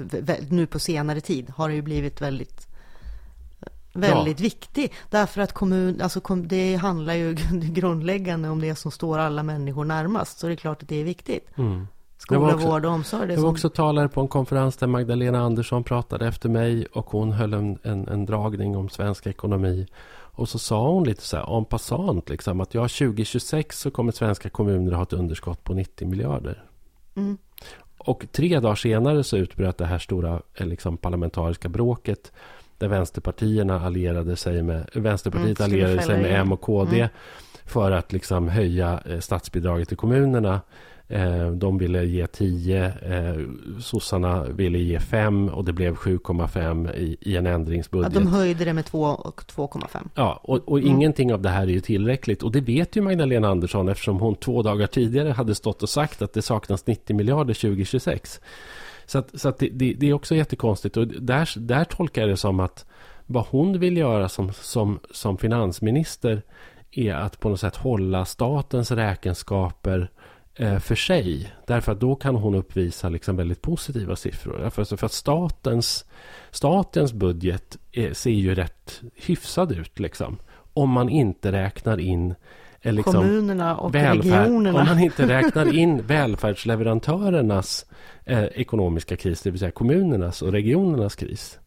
nu på senare tid har det ju blivit väldigt väldigt ja. viktig. Därför att kommun, alltså det handlar ju grundläggande om det som står alla människor närmast. Så det är klart att det är viktigt. Mm. Skola, också, vård och omsorg. Jag var också talare på en konferens där Magdalena Andersson pratade efter mig och hon höll en, en, en dragning om svensk ekonomi. Och så sa hon lite så här en passant liksom att ja, 2026 så kommer svenska kommuner ha ett underskott på 90 miljarder. Mm. Och tre dagar senare så utbröt det här stora eh, liksom, parlamentariska bråket där vänsterpartierna allierade sig med Vänsterpartiet mm, allierade sig med M och KD mm. för att liksom höja eh, statsbidraget till kommunerna Eh, de ville ge 10, eh, sossarna ville ge 5 och det blev 7,5 i, i en ändringsbudget. Ja, de höjde det med 2,5. Ja, och, och mm. ingenting av det här är ju tillräckligt. Och det vet ju Magdalena Andersson eftersom hon två dagar tidigare hade stått och sagt att det saknas 90 miljarder 2026. Så, att, så att det, det, det, är också jättekonstigt. Och där, där tolkar jag det som att vad hon vill göra som, som, som finansminister är att på något sätt hålla statens räkenskaper Eh, för sig. Därför att då kan hon uppvisa liksom väldigt positiva siffror. För, för att statens, statens budget är, ser ju rätt hyfsad ut. Liksom, om man inte räknar in eh, Liksom, Kommunerna och välfärd, regionerna. Om man inte räknar in välfärdsleverantörernas eh, ekonomiska kris, det vill säga kommunernas och regionernas kris.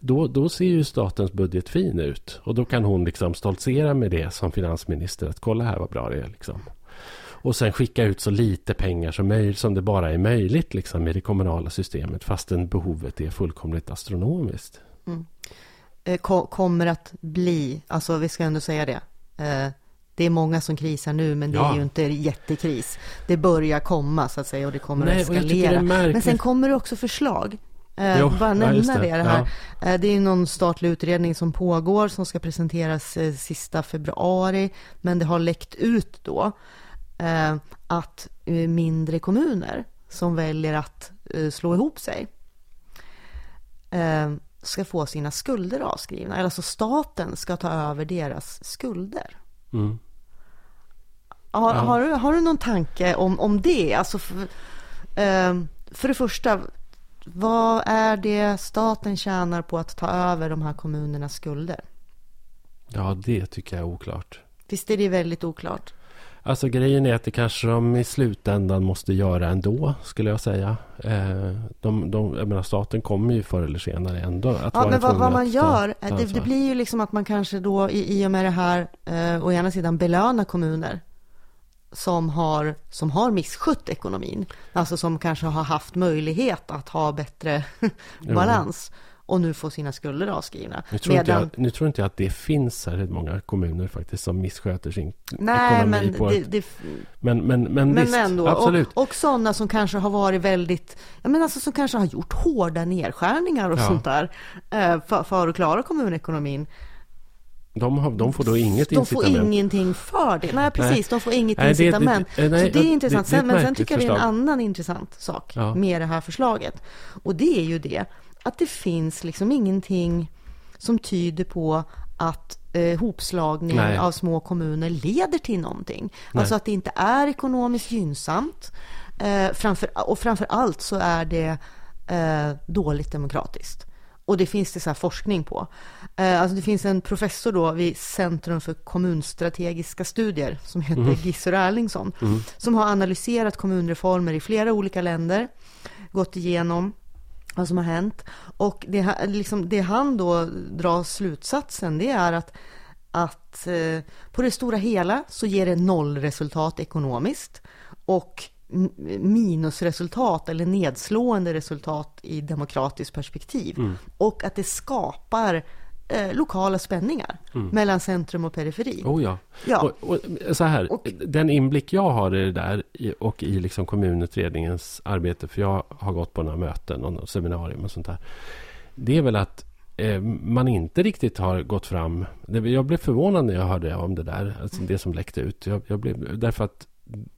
Då, då ser ju statens budget fin ut. Och då kan hon liksom stoltsera med det som finansminister. Att kolla här vad bra det är. Liksom. Och sen skicka ut så lite pengar som, möjligt, som det bara är möjligt liksom, i det kommunala systemet. Fastän behovet är fullkomligt astronomiskt. Mm. Eh, kommer att bli, alltså vi ska ändå säga det. Eh, det är många som krisar nu, men det ja. är ju inte jättekris. Det börjar komma så att säga och det kommer Nej, att eskalera. Men sen kommer det också förslag. Eh, jo, bara nämna det. Det, här. Ja. Eh, det är någon statlig utredning som pågår som ska presenteras eh, sista februari. Men det har läckt ut då eh, att eh, mindre kommuner som väljer att eh, slå ihop sig eh, ska få sina skulder avskrivna. Alltså staten ska ta över deras skulder. Mm. Har, ja. har, du, har du någon tanke om, om det? Alltså för, eh, för det första, vad är det staten tjänar på att ta över de här kommunernas skulder? Ja, det tycker jag är oklart. Visst är det väldigt oklart? Alltså grejen är att det kanske de i slutändan måste göra ändå, skulle jag säga. Eh, de, de, jag menar, staten kommer ju förr eller senare ändå att ja, vara men vad, vad man gör, ta, det, det, blir ju liksom att man kanske då i, i och med det här, eh, å ena sidan belönar kommuner som har, som har misskött ekonomin. Alltså som kanske har haft möjlighet att ha bättre balans. och nu få sina skulder avskrivna. Nu tror, inte jag, nu tror inte jag att det finns särskilt många kommuner faktiskt som missköter sin Nej, ekonomi. Men, på det, det, men, men, men, men visst, ändå, absolut. Och, och sådana som kanske har varit väldigt, jag menar alltså som kanske har gjort hårda nedskärningar och ja. sånt där eh, för, för att klara kommunekonomin. De, har, de får då inget de incitament? De får ingenting för det. Nej, precis. Nej. De får inget nej, incitament. Det, det, nej, så det är intressant. Det, men sen tycker jag det är en annan intressant sak ja. med det här förslaget. Och det är ju det att det finns liksom ingenting som tyder på att eh, hopslagning Nej. av små kommuner leder till någonting. Alltså att det inte är ekonomiskt gynnsamt. Eh, framför, och framför allt så är det eh, dåligt demokratiskt. Och det finns det så forskning på. Eh, alltså det finns en professor då vid Centrum för kommunstrategiska studier som heter mm. Gissur Erlingsson. Mm. Som har analyserat kommunreformer i flera olika länder. Gått igenom vad som har hänt. Och det, liksom, det han då drar slutsatsen det är att, att eh, på det stora hela så ger det nollresultat ekonomiskt och minusresultat eller nedslående resultat i demokratiskt perspektiv. Mm. Och att det skapar eh, lokala spänningar mm. mellan centrum och periferi. Oh ja. ja. Och, och, så här, och, den inblick jag har i det där och i liksom kommunutredningens arbete, för jag har gått på några möten och seminarium och sånt där. Det är väl att eh, man inte riktigt har gått fram. Jag blev förvånad när jag hörde om det där, alltså det som läckte ut. Jag, jag blev, därför att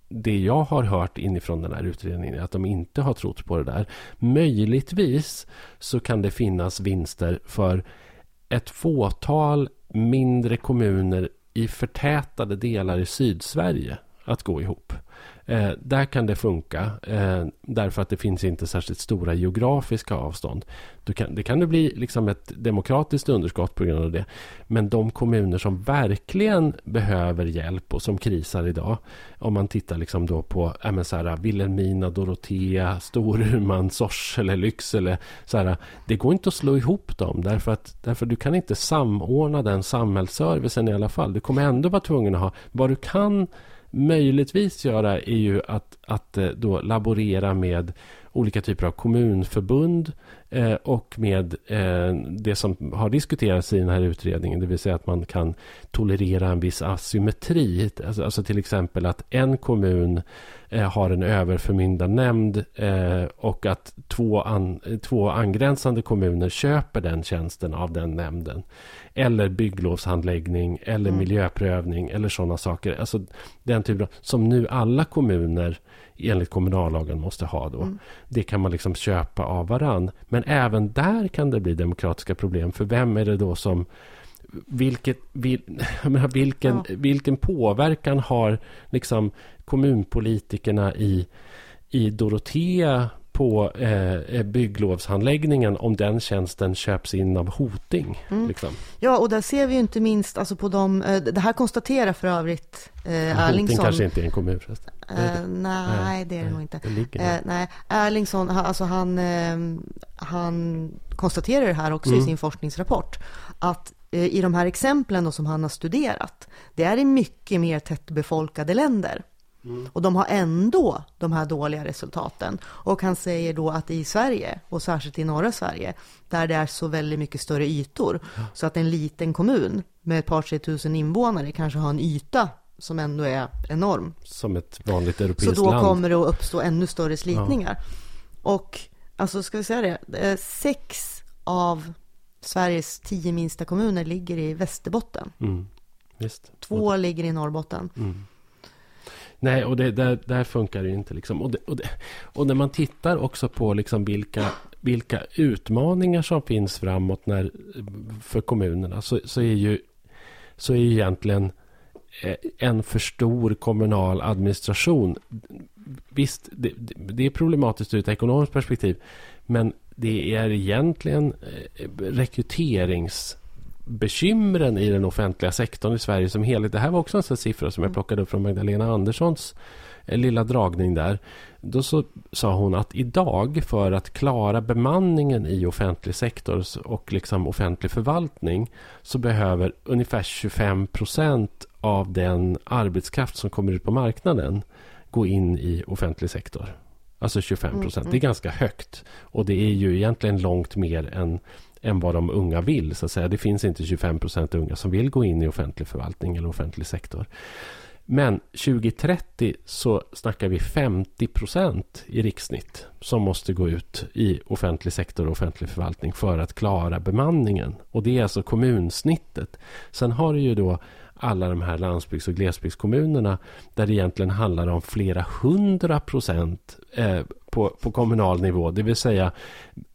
det jag har hört inifrån den här utredningen är att de inte har trott på det där. Möjligtvis så kan det finnas vinster för ett fåtal mindre kommuner i förtätade delar i Sydsverige att gå ihop. Eh, där kan det funka eh, därför att det finns inte särskilt stora geografiska avstånd. Du kan, det kan det bli liksom ett demokratiskt underskott på grund av det. Men de kommuner som verkligen behöver hjälp och som krisar idag. Om man tittar liksom då på äh, så här, Vilhelmina, Dorotea, Storuman, Sorsele, Lycksele. Så här, det går inte att slå ihop dem därför att därför du kan inte samordna den samhällsservicen i alla fall. Du kommer ändå vara tvungen att ha vad du kan möjligtvis göra är ju att, att eh, då laborera med olika typer av kommunförbund eh, och med eh, det som har diskuterats i den här utredningen, det vill säga att man kan tolerera en viss asymmetri. Alltså, alltså till exempel att en kommun eh, har en överförmyndarnämnd och att två, an, två angränsande kommuner köper den tjänsten av den nämnden. Eller bygglovshandläggning eller mm. miljöprövning eller sådana saker. Alltså den typen av, som nu alla kommuner enligt kommunallagen måste ha då. Mm. Det kan man liksom köpa av varann. Men även där kan det bli demokratiska problem. För vem är det då som vilket, vil, vilken, ja. vilken påverkan har liksom kommunpolitikerna i, i Dorotea på eh, bygglovshandläggningen om den tjänsten köps in av Hoting. Mm. Liksom. Ja, och där ser vi ju inte minst, alltså på de, eh, det här konstaterar för övrigt eh, Erlingsson. Hoting kanske inte är en kommun förresten. Eh, nej, det är det nog inte. Det eh, nej, Erlingsson, alltså han, eh, han konstaterar det här också mm. i sin forskningsrapport, att eh, i de här exemplen som han har studerat, det är i mycket mer tättbefolkade länder. Mm. Och de har ändå de här dåliga resultaten. Och han säger då att i Sverige, och särskilt i norra Sverige, där det är så väldigt mycket större ytor, ja. så att en liten kommun med ett par, tre tusen invånare kanske har en yta som ändå är enorm. Som ett vanligt europeiskt land. Så då land. kommer det att uppstå ännu större slitningar. Ja. Och alltså ska vi säga det, sex av Sveriges tio minsta kommuner ligger i Västerbotten. Mm. Två ligger i Norrbotten. Mm. Nej, och det, där, där funkar det inte. Liksom. Och, det, och, det, och, när man tittar också på liksom vilka, vilka utmaningar som finns framåt när, för kommunerna så, så, är ju, så är ju egentligen eh, en för stor kommunal administration. Visst, det, det är problematiskt ur ett ekonomiskt perspektiv. Men det är egentligen eh, rekryterings bekymren i den offentliga sektorn i Sverige som helhet. Det här var också en sån siffra som jag mm. plockade upp från Magdalena Anderssons eh, lilla dragning där. Då så sa hon att idag för att klara bemanningen i offentlig sektor och liksom offentlig förvaltning så behöver ungefär 25 procent av den arbetskraft som kommer ut på marknaden gå in i offentlig sektor. Alltså 25 procent. Mm, mm. Det är ganska högt. Och det är ju egentligen långt mer än än vad de unga vill. Så att säga. Det finns inte 25 procent unga som vill gå in i offentlig förvaltning eller offentlig sektor. Men 2030 så snackar vi 50 procent i riksnitt som måste gå ut i offentlig sektor och offentlig förvaltning för att klara bemanningen. Och det är alltså kommunsnittet. Sen har du ju då alla de här landsbygds och glesbygdskommunerna där det egentligen handlar om flera hundra procent eh, på, på kommunal nivå. Det vill säga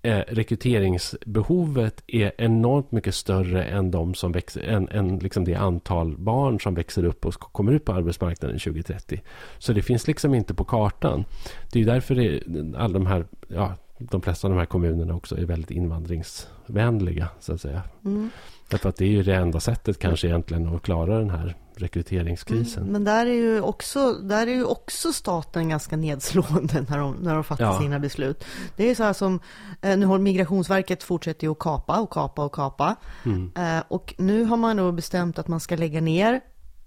eh, rekryteringsbehovet är enormt mycket större än, de som växer, än, än liksom det antal barn som växer upp och kommer ut på arbetsmarknaden 2030. Så det finns liksom inte på kartan. Det är därför det, alla de här ja, de flesta av de här kommunerna också är väldigt invandringsvänliga. så att säga. Mm. Därför att det är ju det enda sättet kanske egentligen att klara den här rekryteringskrisen. Men där är, ju också, där är ju också staten ganska nedslående när de, när de fattar ja. sina beslut. Det är så här som, eh, nu har Migrationsverket fortsätter ju att kapa och kapa och kapa. Mm. Eh, och nu har man då bestämt att man ska lägga ner,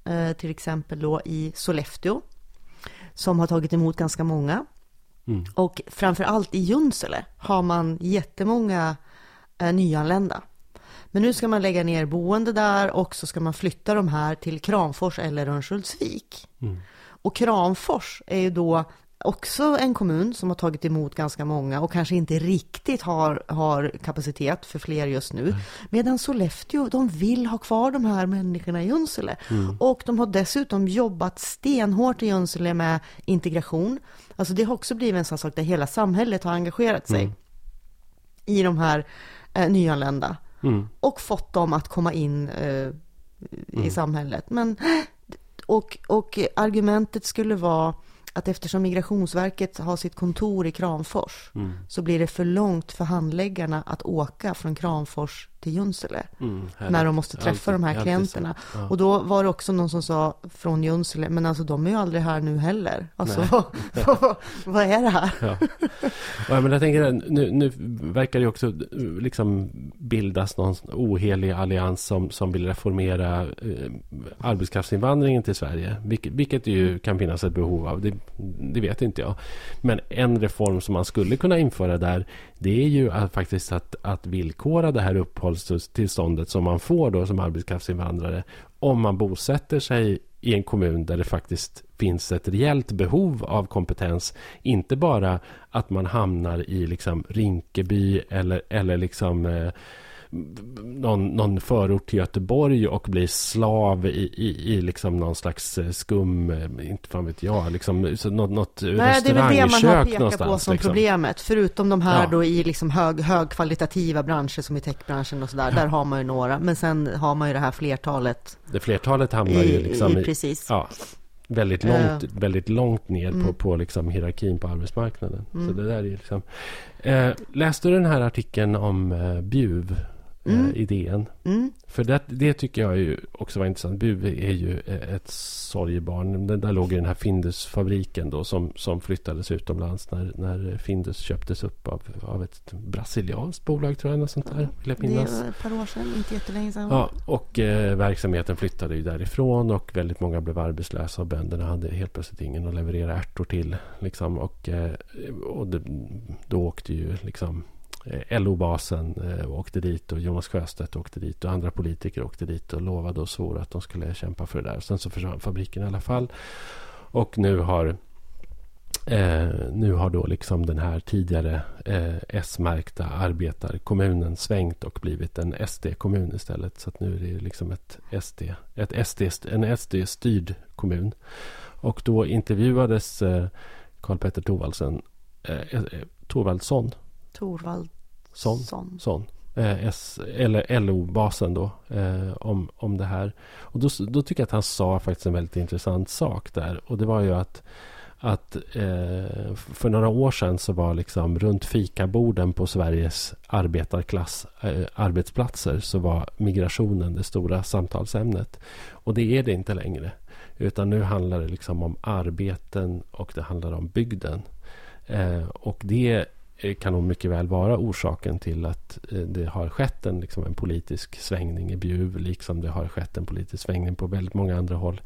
eh, till exempel då i Sollefteå, som har tagit emot ganska många. Mm. Och framför allt i Junsele har man jättemånga nyanlända. Men nu ska man lägga ner boende där och så ska man flytta de här till Kramfors eller Örnsköldsvik. Mm. Och Kramfors är ju då också en kommun som har tagit emot ganska många och kanske inte riktigt har, har kapacitet för fler just nu. Mm. Medan Sollefteå, de vill ha kvar de här människorna i Junsele. Mm. Och de har dessutom jobbat stenhårt i Junsele med integration. Alltså det har också blivit en sån sak där hela samhället har engagerat sig mm. i de här eh, nyanlända. Mm. Och fått dem att komma in eh, i mm. samhället. Men, och, och argumentet skulle vara att eftersom Migrationsverket har sitt kontor i Kramfors mm. så blir det för långt för handläggarna att åka från Kramfors till Junsele mm, när de måste träffa alltid, de här klienterna. Ja. Och då var det också någon som sa från Junsele, men alltså de är ju aldrig här nu heller. Alltså vad, vad, vad, är det här? Ja. ja. men jag tänker, nu, nu verkar det också liksom bildas någon ohelig allians som, som vill reformera eh, arbetskraftsinvandringen till Sverige. Vilket, vilket ju kan finnas ett behov av, det, det vet inte jag. Men en reform som man skulle kunna införa där det är ju att faktiskt att, att villkora det här uppehållstillståndet som man får då som arbetskraftsinvandrare om man bosätter sig i en kommun där det faktiskt finns ett reellt behov av kompetens. Inte bara att man hamnar i liksom Rinkeby eller, eller liksom eh, någon, någon förort till Göteborg och blir slav i, i, i liksom någon slags eh, skum, eh, inte fan vet jag, liksom så något, något Nej, det är väl det man har pekat på som liksom. problemet. Förutom de här ja. då i liksom hög, högkvalitativa branscher som i techbranschen och sådär, där har man ju några. Men sen har man ju det här flertalet. Det flertalet hamnar i, ju liksom i, precis. Ja, väldigt långt, uh. väldigt långt ner mm. på, på liksom hierarkin på arbetsmarknaden. Mm. Så det där är liksom... Eh, läste du den här artikeln om eh, Bjuv? Mm. eh, idén. Mm. För det, det, tycker jag ju också var intressant. Buve är ju eh, ett sorgebarn. Där låg i den här Findus-fabriken då som, som flyttades utomlands när, när Findus köptes upp av, av ett brasilianskt bolag tror jag. Något sånt där, vill jag minnas. Det var ett par år sedan, inte jättelänge sedan. Ja, och eh, verksamheten flyttade ju därifrån och väldigt många blev arbetslösa och bönderna hade helt plötsligt ingen att leverera ärtor till. Liksom, och eh, och det, då åkte ju liksom Eh, Eh, LO-basen eh, åkte dit och Jonas Sjöstedt åkte dit och andra politiker åkte dit och lovade och svor att de skulle kämpa för det där. Sen så försvann fabriken i alla fall. Och nu har Eh, nu har då liksom den här tidigare eh, S-märkta arbetarkommunen svängt och blivit en SD-kommun istället. Så att nu är det liksom ett SD, ett SD, en SD-styrd kommun. Och då intervjuades eh, Karl Petter eh, eh, Thorvaldsson. Torvald Son. Son. Son. Eh, S, eller LO-basen då, eh, om, om det här. Och då, då tycker jag att han sa faktiskt en väldigt intressant sak där. Och det var ju att, att eh, för några år sedan så var liksom runt fikaborden på Sveriges arbetarklass eh, arbetsplatser så var migrationen det stora samtalsämnet. Och det är det inte längre. Utan nu handlar det liksom om arbeten och det handlar om bygden. Eh, och det kan nog mycket väl vara orsaken till att eh, det har skett en, liksom en politisk svängning i Bjuv, liksom det har skett en politisk svängning på väldigt många andra håll.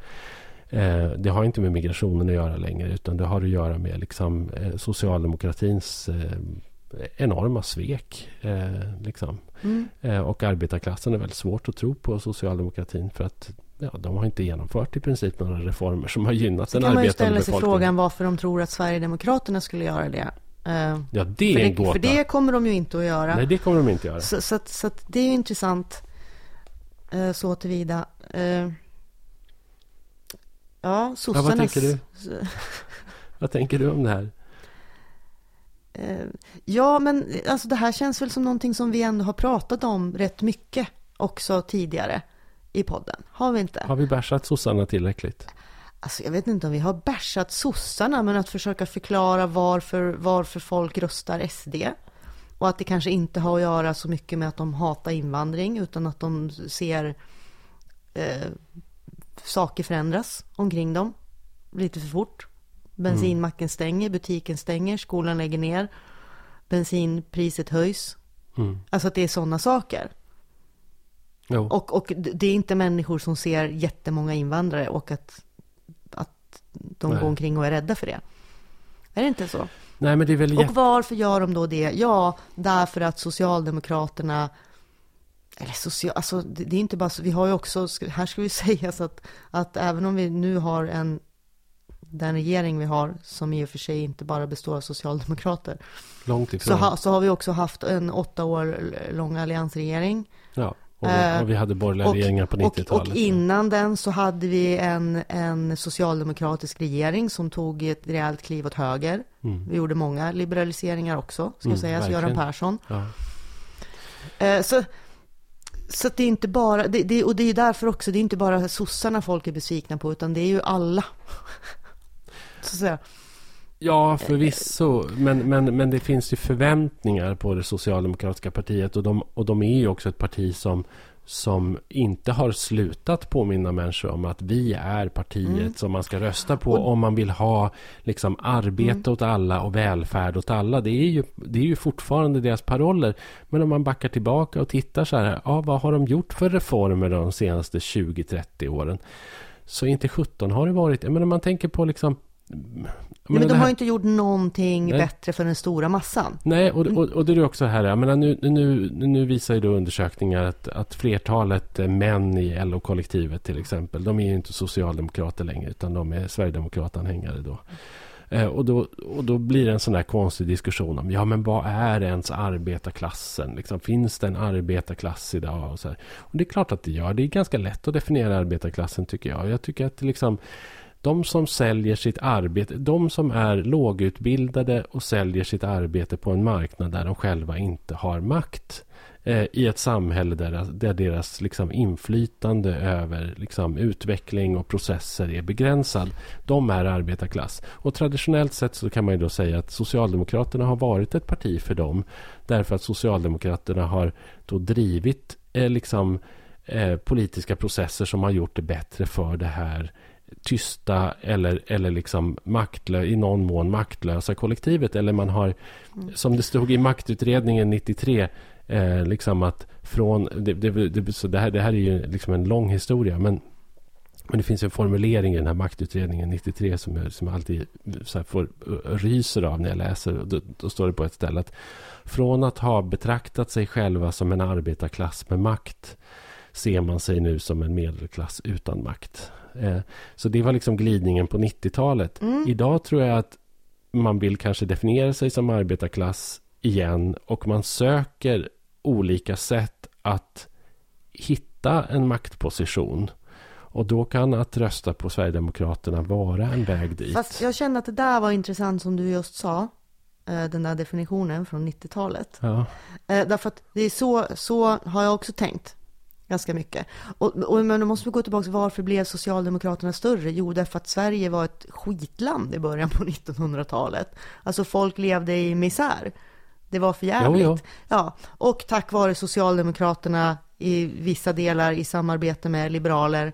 Eh, det har inte med migrationen att göra längre, utan det har att göra med liksom socialdemokratins enorma svek. Eh, liksom. Mm. Eh, och arbetarklassen är väldigt svårt att tro på socialdemokratin för att ja, de har inte genomfört i princip några reformer som har gynnat den arbetande befolkningen. Kan man ju ställa sig frågan varför de tror att Sverigedemokraterna skulle göra det. Uh, ja, det är en gåta. För det kommer de ju inte att göra. Nej, det kommer de inte att göra. Så, så, så det är intressant uh, så tillvida. Uh, ja, sossarnas... Ja, vad tänker du? vad tänker du om det här? Ja, men alltså det här känns väl som någonting som vi ändå har pratat om rätt mycket också tidigare i podden. Har vi inte? Har vi bärsat sossarna tillräckligt? Alltså jag vet inte om vi har bärsat sossarna, men att försöka förklara varför, varför folk röstar SD. Och att det kanske inte har att göra så mycket med att de hatar invandring, utan att de ser eh, saker förändras omkring dem lite för fort. Bensinmacken stänger, butiken stänger, skolan lägger ner, bensinpriset höjs. Mm. Alltså att det är sådana saker. Och, och det är inte människor som ser jättemånga invandrare och att de Nej. går omkring och är rädda för det. Är det inte så? Nej, men det är väl och varför gör de då det? Ja, därför att Socialdemokraterna eller social, alltså det, är inte bara så, vi har ju också, här ska vi säga så att, att även om vi nu har en, den regering vi har, som i och för sig inte bara består av socialdemokrater. Långt ifrån. Så, ha, så har vi också haft en åtta år lång alliansregering. Ja. Och, och vi hade borgerliga och, regeringar på 90-talet. Och, och, innan den så hade vi en, en socialdemokratisk regering som tog ett rejält kliv åt höger. Mm. Vi gjorde många liberaliseringar också, ska mm, sägas, Göran Persson. Ja. Eh, så, så det är inte bara, det, det, och det är därför också, det är inte bara sossarna folk är besvikna på, utan det är ju alla. så att säga. Ja, förvisso. Men, men, men det finns ju förväntningar på det socialdemokratiska partiet. Och de, och de är ju också ett parti som, som inte har slutat påminna människor om att vi är partiet mm. som man ska rösta på och, om man vill ha liksom, arbete mm. åt alla och välfärd åt alla. Det är, ju, det är ju fortfarande deras paroller. Men om man backar tillbaka och tittar så här, ja, vad har de gjort för reformer de senaste 20-30 åren? Så inte 17 har det varit, men om man tänker på liksom men, men de här... har inte gjort någonting Nej. bättre för den stora massan. Nej, och, och, och det är också här, jag menar, nu, nu, nu visar ju då undersökningar att, att flertalet män i LO-kollektivet till exempel, de är ju inte socialdemokrater längre, utan de är sverigedemokratanhängare då. Eh, och, då, och då blir det en sån där konstig diskussion om, ja men vad är ens arbetarklassen? Liksom, finns det en arbetarklass idag? Och, så här. och det är klart att det gör. Det är ganska lätt att definiera arbetarklassen tycker jag. Jag tycker att liksom de som säljer sitt arbete, de som är lågutbildade och säljer sitt arbete på en marknad där de själva inte har makt eh, i ett samhälle där, där deras liksom, inflytande över liksom, utveckling och processer är begränsad. De är arbetarklass. Och traditionellt sett så kan man ju då säga att Socialdemokraterna har varit ett parti för dem. Därför att Socialdemokraterna har då drivit eh, liksom, eh, politiska processer som har gjort det bättre för det här tysta eller, eller liksom maktlö, i någon mån maktlösa kollektivet. Eller man har, mm. som det stod i maktutredningen 93, eh, liksom att från... Det, det, det, så det, här, det här är ju liksom en lång historia, men men det finns en formulering i den här maktutredningen 93 som jag, som jag alltid så får ryser av när jag läser. Då, då, står det på ett ställe att från att ha betraktat sig själva som en arbetarklass med makt ser man sig nu som en medelklass utan makt. Eh, så det var liksom glidningen på 90-talet. Mm. Idag tror jag att man vill kanske definiera sig som arbetarklass igen och man söker olika sätt att hitta en maktposition. Och då kan att rösta på Sverigedemokraterna vara en väg dit. Fast jag känner att det där var intressant som du just sa. Eh, den där definitionen från 90-talet. Ja. Eh, därför att det är så, så har jag också tänkt ganska mycket. Och, och, men då måste vi gå tillbaka, varför blev Socialdemokraterna större? Jo, därför att Sverige var ett skitland i början på 1900-talet. Alltså folk levde i misär. Det var för jävligt. Jo, jo. Ja, och tack vare Socialdemokraterna i vissa delar i samarbete med liberaler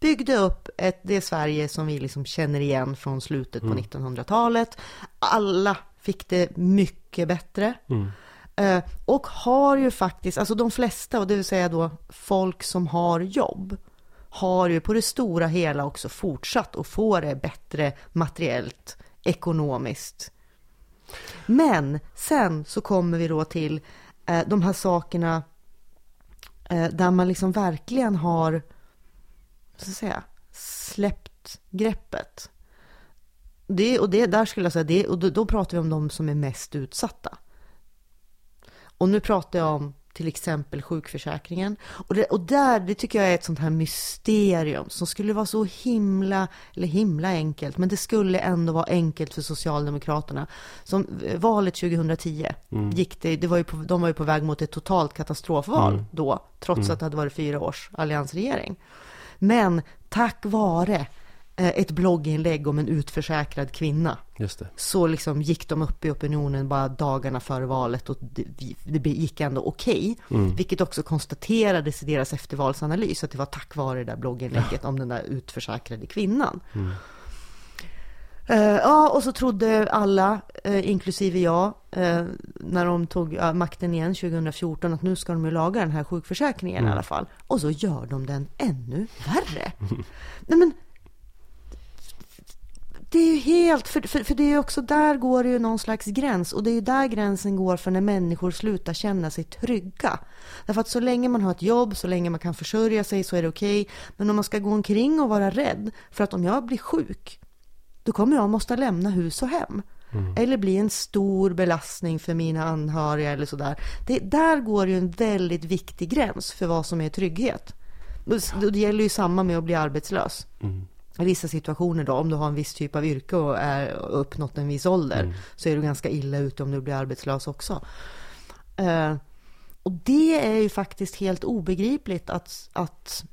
byggde upp ett, det Sverige som vi liksom känner igen från slutet mm. på 1900-talet. Alla fick det mycket bättre. Mm. Eh, och har ju faktiskt, alltså de flesta, och det vill säga då folk som har jobb, har ju på det stora hela också fortsatt att få det bättre materiellt, ekonomiskt. Men sen så kommer vi då till eh, de här sakerna eh, där man liksom verkligen har, vad ska jag säga, släppt greppet. Det, och det, där skulle jag säga, det, och då, då pratar vi om de som är mest utsatta. Och nu pratar jag om till exempel sjukförsäkringen. Och, det, och där, det tycker jag är ett sånt här mysterium som skulle vara så himla, eller himla enkelt, men det skulle ändå vara enkelt för Socialdemokraterna. Som valet 2010 mm. gick det, det var ju på, de var ju på väg mot ett totalt katastrofval mm. då, trots mm. att det hade varit fyra års alliansregering. Men tack vare Eh, ett blogginlägg om en utförsäkrad kvinna. Just det. Så liksom gick de upp i opinionen bara dagarna före valet och det, det gick ändå okej. Okay, mm. Vilket också konstaterades i deras eftervalsanalys att det var tack vare det där blogginlägget ja. om den där utförsäkrade kvinnan. Mm. Uh, ja, och så trodde alla, uh, inklusive jag, uh, när de tog makten igen 2014, att nu ska de ju laga den här sjukförsäkringen mm. i alla fall. Och så gör de den ännu värre. Nej men det är ju helt, för, för, för det är också där går det ju någon slags gräns och det är ju där gränsen går för när människor slutar känna sig trygga. Därför att så länge man har ett jobb, så länge man kan försörja sig så är det okej. Okay. Men om man ska gå omkring och vara rädd för att om jag blir sjuk, då kommer jag måste lämna hus och hem. Mm. Eller bli en stor belastning för mina anhöriga eller sådär. Det, där går ju en väldigt viktig gräns för vad som är trygghet. Det, det gäller ju samma med att bli arbetslös. Mm vissa situationer då, om du har en viss typ av yrke och är uppnått en viss ålder, mm. så är du ganska illa ute om du blir arbetslös också. Uh, och det är ju faktiskt helt obegripligt att, att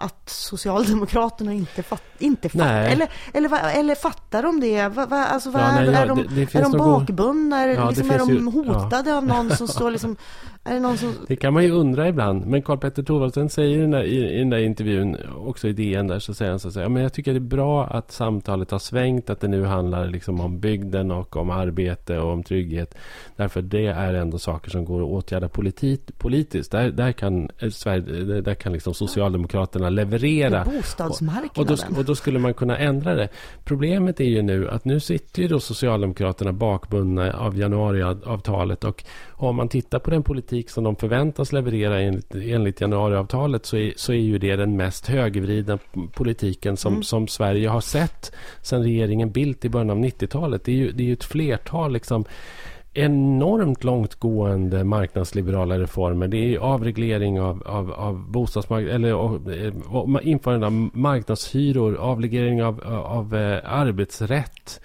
att Socialdemokraterna inte, fatt, inte fattar, eller, eller, eller fattar de det? Va, va, alltså, ja, nej, är, ja, de, det, det är de bakbundna? Ja, liksom, är de ju, hotade av någon som står liksom är det, någon som... det kan man ju undra ibland. Men Karl-Petter Thorvaldsen säger i den, där, i, i den där intervjun, också i DN där, så säger han så att säga, men jag tycker det är bra att samtalet har svängt, att det nu handlar liksom om bygden och om arbete och om trygghet. Därför det är ändå saker som går att åtgärda politit, politiskt. Där, där kan, eh, Sverige, där kan liksom Socialdemokraterna leverera. Bostadsmarknaden. Och, och, då, och då skulle man kunna ändra det. Problemet är ju nu att nu sitter ju då Socialdemokraterna bakbundna av januariavtalet och om man tittar på den politik som de förväntas leverera enligt, enligt januariavtalet så är, så är ju det den mest högervridna politiken som, mm. som Sverige har sett sedan regeringen Bildt i början av 90-talet. Det är ju, det är ju ett flertal liksom enormt långtgående marknadsliberala reformer. Det är avreglering av, av, av bostadsmarknaden, eller av, eh, införande av marknadshyror, avreglering av, av eh, arbetsrätt.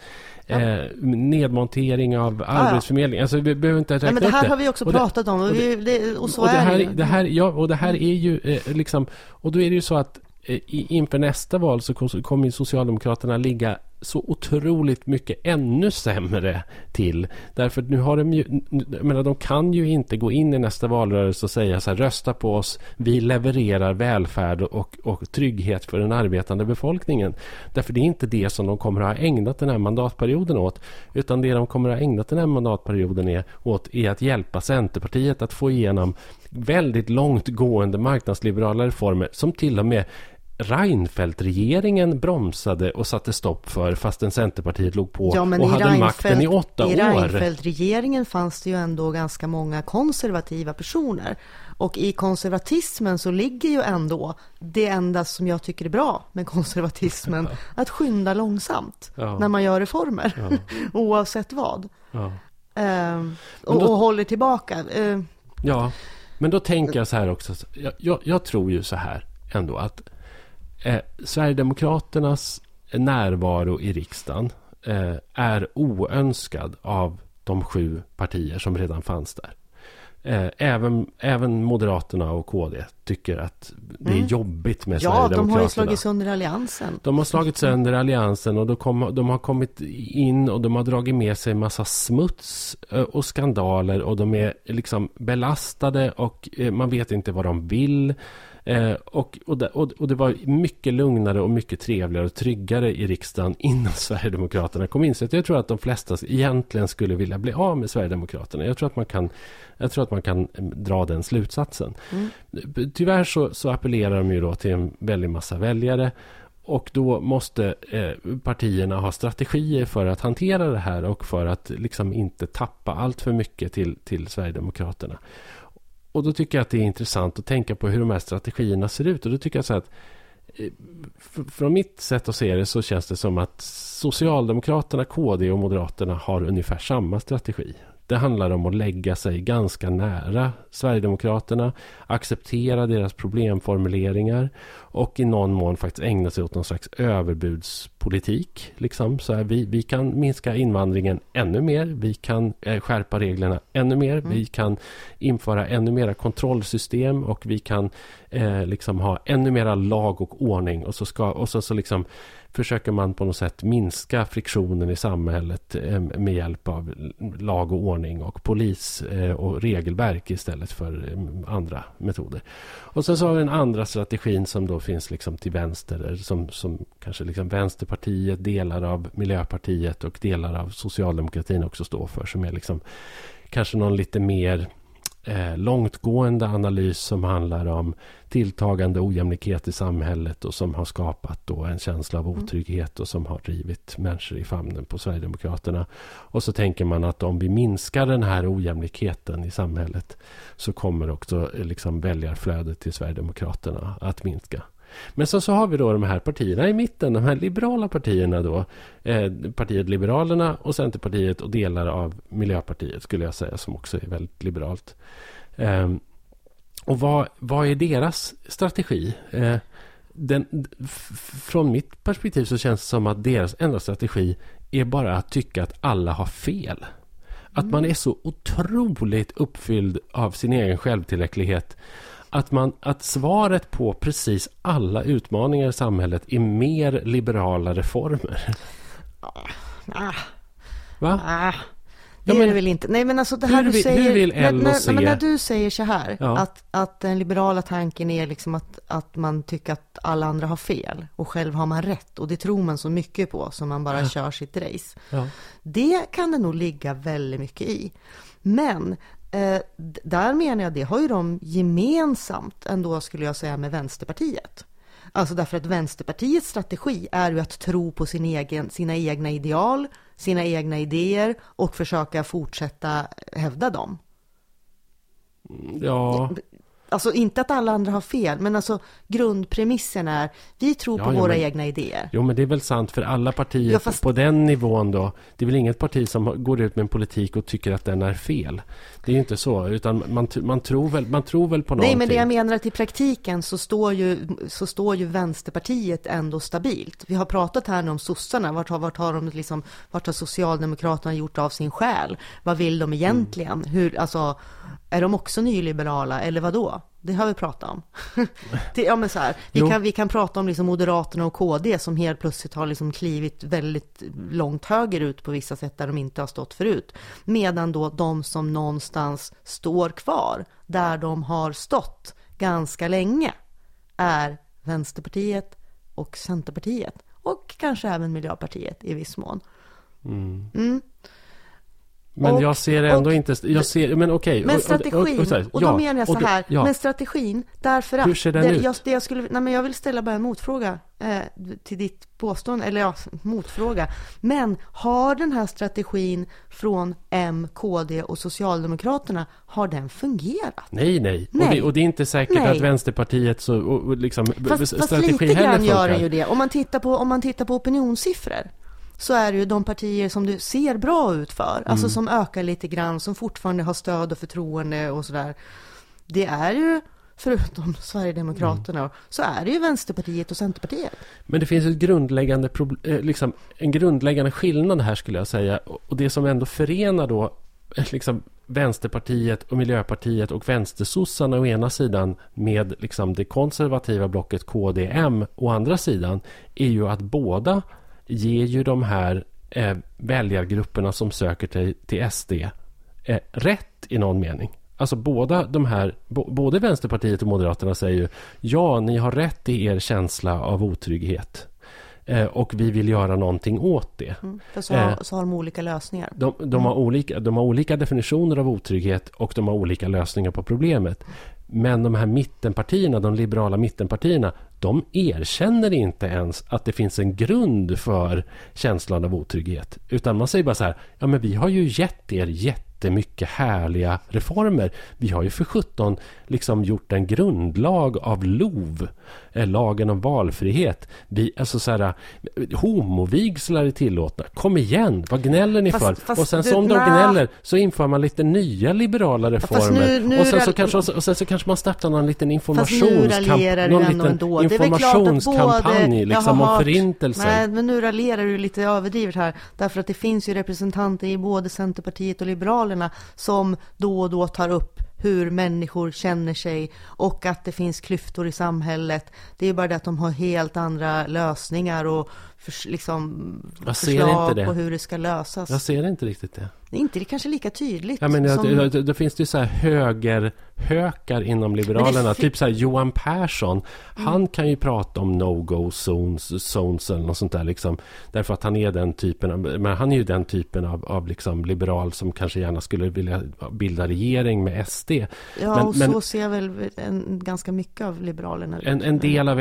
Ja. Eh, nedmontering av ah, arbetsförmedling. Alltså vi behöver inte räkna Nej, men Det här har vi också pratat om och, vi, det, och så och det här, är det. det här, ja, och det här är ju eh, liksom... Och då är det ju så att eh, inför nästa val så kommer Socialdemokraterna ligga så otroligt mycket ännu sämre till. Därför nu har de ju, menar, de kan ju inte gå in i nästa valrörelse och säga så här, rösta på oss, vi levererar välfärd och, och trygghet för den arbetande befolkningen. Därför det är inte det som de kommer att ha ägnat den här mandatperioden åt, utan det de kommer att ha ägnat den här mandatperioden är, åt är att hjälpa Centerpartiet att få igenom väldigt långtgående marknadsliberala reformer som till och med Reinfeldt-regeringen bromsade och satte stopp för fastän Centerpartiet låg på ja, och hade makten i åtta år. I Reinfeldt-regeringen fanns det ju ändå ganska många konservativa personer. Och i konservatismen så ligger ju ändå det enda som jag tycker är bra med konservatismen, att skynda långsamt ja. när man gör reformer, ja. oavsett vad. Ehm, och, då, och, håller tillbaka. Ehm. Ja, men då tänker jag så här också. Jag, jag, jag tror ju så här ändå att Eh, Sverigedemokraternas närvaro i riksdagen eh, är oönskad av de sju partier som redan fanns där. Eh, även, även Moderaterna och KD tycker att det är mm. jobbigt med ja, Sverigedemokraterna. Ja, de har ju slagit sönder alliansen. De har slagit sönder alliansen och de, kom, de har kommit in och de har dragit med sig massa smuts eh, och skandaler och de är liksom belastade och eh, man vet inte vad de vill. Eh, och, och, det, och, det var mycket lugnare och mycket trevligare och tryggare i riksdagen innan Sverigedemokraterna kom in. Så jag tror att de flesta egentligen skulle vilja bli av med Sverigedemokraterna. Jag tror att man kan, jag tror att man kan eh, dra den slutsatsen. Mm. Tyvärr så, så appellerar de ju då till en väldig massa väljare. och då måste eh, partierna ha strategier för att hantera det här och för att liksom inte tappa allt för mycket till, till Sverigedemokraterna. Och då tycker jag att det är intressant att tänka på hur de här strategierna ser ut. Och då tycker jag så att eh, från mitt sätt att se det så känns det som att Socialdemokraterna, KD och Moderaterna har ungefär samma strategi. Det handlar om att lägga sig ganska nära Sverigedemokraterna, acceptera deras problemformuleringar och i någon mån faktiskt ägna sig åt någon slags överbudspolitik. Liksom. Så här, vi, vi kan minska invandringen ännu mer, vi kan eh, skärpa reglerna ännu mer, mm. vi kan införa ännu mera kontrollsystem och vi kan eh, liksom ha ännu mera lag och ordning och så, ska, och så, så liksom försöker man på något sätt minska friktionen i samhället eh, med hjälp av lag och ordning och polis eh, och regelverk istället för eh, andra metoder. Och sen så har vi den andra strategin som då finns liksom till vänster, som, som kanske liksom Vänsterpartiet, delar av Miljöpartiet och delar av socialdemokratin också står för, som är liksom kanske någon lite mer eh, långtgående analys som handlar om tilltagande ojämlikhet i samhället och som har skapat då en känsla av mm. otrygghet och som har drivit människor i famnen på Sverigedemokraterna. Och så tänker man att om vi minskar den här ojämlikheten i samhället så kommer också liksom väljarflödet till Sverigedemokraterna att minska. Men så, så har vi då de här partierna i mitten, de här liberala partierna då. Eh, partiet Liberalerna och Centerpartiet och delar av Miljöpartiet skulle jag säga som också är väldigt liberalt. Eh, och vad, vad är deras strategi? Eh, den, från mitt perspektiv så känns det som att deras enda strategi är bara att tycka att alla har fel. Att man är så otroligt uppfylld av sin egen självtillräcklighet att, man, att svaret på precis alla utmaningar i samhället är mer liberala reformer. Ah. Va? Ah. Det ja, men, är det väl inte. Nej, men alltså det här hur, du säger... Hur vill när, när, när, när du säger så här, ja. att, att den liberala tanken är liksom att, att man tycker att alla andra har fel och själv har man rätt och det tror man så mycket på så man bara ja. kör sitt race. Ja. Det kan det nog ligga väldigt mycket i. Men eh, där menar jag, det har ju de gemensamt ändå skulle jag säga med Vänsterpartiet. Alltså därför att Vänsterpartiets strategi är ju att tro på sin egen, sina egna ideal, sina egna idéer och försöka fortsätta hävda dem. Ja. Alltså inte att alla andra har fel, men alltså grundpremissen är vi tror på ja, våra men, egna idéer. Jo, men det är väl sant för alla partier ja, fast... på den nivån då. Det är väl inget parti som går ut med en politik och tycker att den är fel. Det är inte så, utan man, man, tror, väl, man tror väl på någonting. Nej, men det jag menar är att i praktiken så står ju, så står ju Vänsterpartiet ändå stabilt. Vi har pratat här nu om sossarna. Vart har, vart har, de liksom, vart har Socialdemokraterna gjort av sin själ? Vad vill de egentligen? Mm. Hur, alltså, är de också nyliberala eller vad då? Det har vi pratat om. det, ja, men så här, vi, kan, vi kan prata om liksom Moderaterna och KD som helt plötsligt har liksom klivit väldigt långt högerut på vissa sätt där de inte har stått förut. Medan då de som någonstans står kvar där de har stått ganska länge är Vänsterpartiet och Centerpartiet och kanske även Miljöpartiet i viss mån. Mm. Mm. Men och, jag ser ändå och, inte... Jag ser, men okej. Okay, men strategin, och, och, och då ja, menar jag så här. Ja. Men strategin, därför att... Hur ser den det, ut? Jag, det jag, skulle, nej, men jag vill ställa bara en motfråga eh, till ditt påstående, eller ja, motfråga. Men har den här strategin från M, KD och Socialdemokraterna, har den fungerat? Nej, nej. nej. Och, det, och det är inte säkert nej. att Vänsterpartiet så, och, liksom, fast, fast lite grann gör den ju det. Om man tittar på, om man tittar på opinionssiffror så är det ju de partier som du ser bra ut för, alltså mm. alltså som ökar lite grann, som fortfarande har stöd och förtroende och sådär. Det är ju, förutom Sverigedemokraterna, mm. så är det ju Vänsterpartiet och Centerpartiet. Men det finns ett grundläggande eh, liksom, en grundläggande skillnad här skulle jag säga. Och det som ändå förenar då eh, liksom, Vänsterpartiet och Miljöpartiet och vänstersossarna å ena sidan med liksom, det konservativa blocket KDM å andra sidan är ju att båda ger ju de här eh, väljargrupperna som söker till, till SD eh, rätt i någon mening. Alltså båda de här, både Vänsterpartiet och Moderaterna säger ju ja, ni har rätt i er känsla av otrygghet. Eh, och vi vill göra någonting åt det. Mm, för så har, eh, så har de olika lösningar. De, de, mm. har olika, de har olika definitioner av otrygghet och de har olika lösningar på problemet. Men de här mittenpartierna, de liberala mittenpartierna, de erkänner inte ens att det finns en grund för känslan av otrygghet. Utan man säger bara så här, ja men vi har ju gett er jättemycket härliga reformer. Vi har ju för 17 liksom gjort en grundlag av LOV, lagen om valfrihet. Vi, alltså så här, homovigslar är tillåtna. Kom igen, vad gnäller ni Fast- för? fast och sen du- som de gnäller så inför man lite nya liberala reformer. nu- nu och, sen så kanske, och sen så kanske man startar någon liten du Någon liten ändå. Informationskampanj liksom, om förintelsen. Nej, men nu raljerar du lite överdrivet här. Därför att det finns ju representanter i både Centerpartiet och Liberalerna som då och då tar upp hur människor känner sig och att det finns klyftor i samhället. Det är bara det att de har helt andra lösningar och förs- liksom förslag på hur det ska lösas. Jag ser inte riktigt det. Det är inte det kanske lika tydligt. Ja, men det, som... det, det finns det ju så här högerhökar inom Liberalerna. Mm. Typ så här Johan Persson. Han kan ju prata om no-go zones, zones eller något sånt där. Liksom, därför att han är den typen av, men han är ju den typen av, av liksom liberal som kanske gärna skulle vilja bilda regering med SD. Ja, men- och men- så ser jag väl en, ganska mycket av Liberalerna. En, en del av,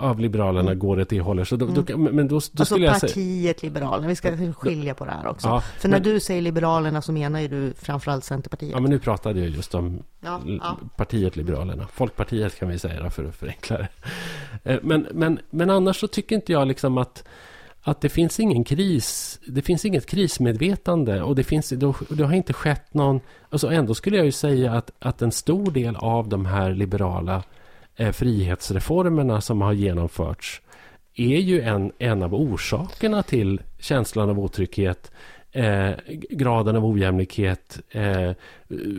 av Liberalerna går åt det hållet. Så då, då, men då, då Mm. Alltså skulle jag säga... partiet Liberalerna, vi ska skilja på det här också. Ja, För när men- du säger Liberalerna så menar ju du framförallt Centerpartiet. Ja, men nu pratade jag just om Ja, ja. partiet Liberalerna. Folkpartiet kan vi säga för att förenkla det. Eh, Men, men, men annars så tycker inte jag liksom att, att det finns ingen kris. Det finns inget krismedvetande och det, finns, det har inte skett någon... Alltså ändå skulle jag ju säga att, att en stor del av de här liberala eh, frihetsreformerna som har genomförts är ju en, en av orsakerna till känslan av otrygghet, eh, graden av ojämlikhet, eh,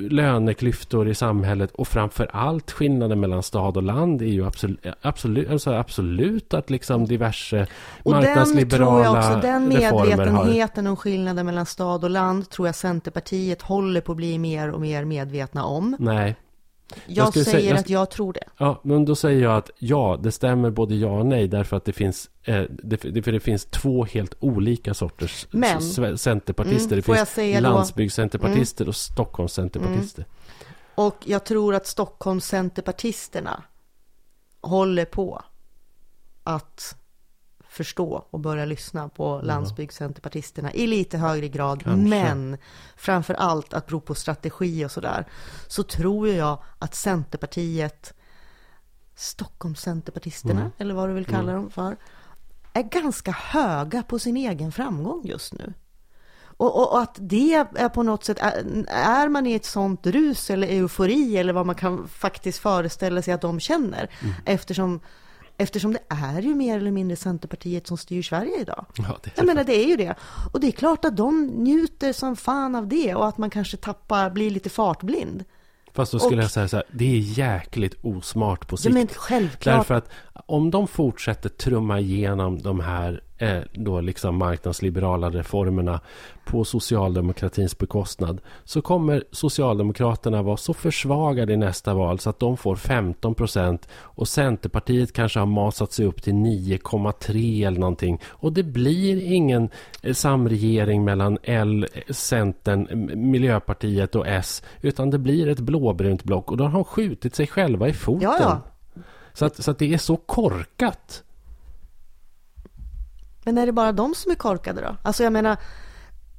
löneklyftor i samhället och framför allt skillnaden mellan stad och land är ju absolut, absolut, alltså absolut att liksom diverse Och den tror marknadsliberala jag också, den reformer har... medvetenheten om skillnaden mellan stad och land tror jag Centerpartiet håller på att bli mer och mer medvetna om. Nej, Jag, skulle säger säga- jag- att jag tror det. Ja, men då säger jag att ja, det stämmer både ja och nej därför att det finns, eh, det, för det finns två helt olika sorters Men- centerpartister. Mm, det jag finns då- Mm. landsbygdscenterpartister och Stockholmscenterpartister. Och jag tror att Stockholms Centerpartisterna håller på att förstå och börja lyssna på landsbygdscenterpartisterna i lite högre grad. Kanske. Men framför allt att bero på strategi och sådär. Så tror jag att Centerpartiet, Stockholmscenterpartisterna, Mm. eller vad du vill kalla dem för, är ganska höga på sin egen framgång just nu. Och, och, och att det är på något sätt, är, är man i ett sånt rus eller eufori eller vad man kan faktiskt föreställa sig att de känner. Mm. Eftersom, eftersom det är ju mer eller mindre Centerpartiet som styr Sverige idag. Ja, det är Jag menar det är ju det. Och det är klart att de njuter som fan av det och att man kanske tappar, blir lite fartblind. Fast då skulle och- jag säga så här, det är jäkligt osmart på Ja, sikt. men självklart. Därför att om de fortsätter trumma igenom de här eh, då liksom marknadsliberala reformerna på socialdemokratins bekostnad så kommer Socialdemokraterna vara så försvagade i nästa val så att de får 15 procent och Centerpartiet kanske har masat sig upp till 9,3 eller någonting och det blir ingen eh, samregering mellan L, Centern, Miljöpartiet och S utan det blir ett blåbrunt block och då har de skjutit sig själva i foten. Ja, ja. Så att, så att det är så korkat. Men är det bara de som är korkade då? Alltså jag menar,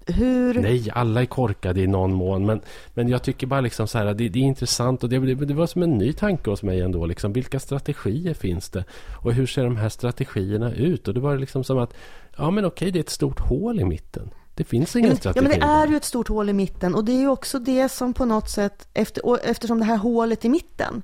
hur... Nej, alla är korkade i någon mån. Men, men jag tycker bara liksom så här, det, det är intressant och det, det, det var som en ny tanke hos mig ändå. Liksom, vilka strategier finns det? Och hur ser de här strategierna ut? Och det var liksom som att, ja men okej, det är ett stort hål i mitten. Det finns ingen strategi. ja, men det är ju ett stort hål i mitten och det är ju också det som på något sätt, efter, eftersom det här hålet i mitten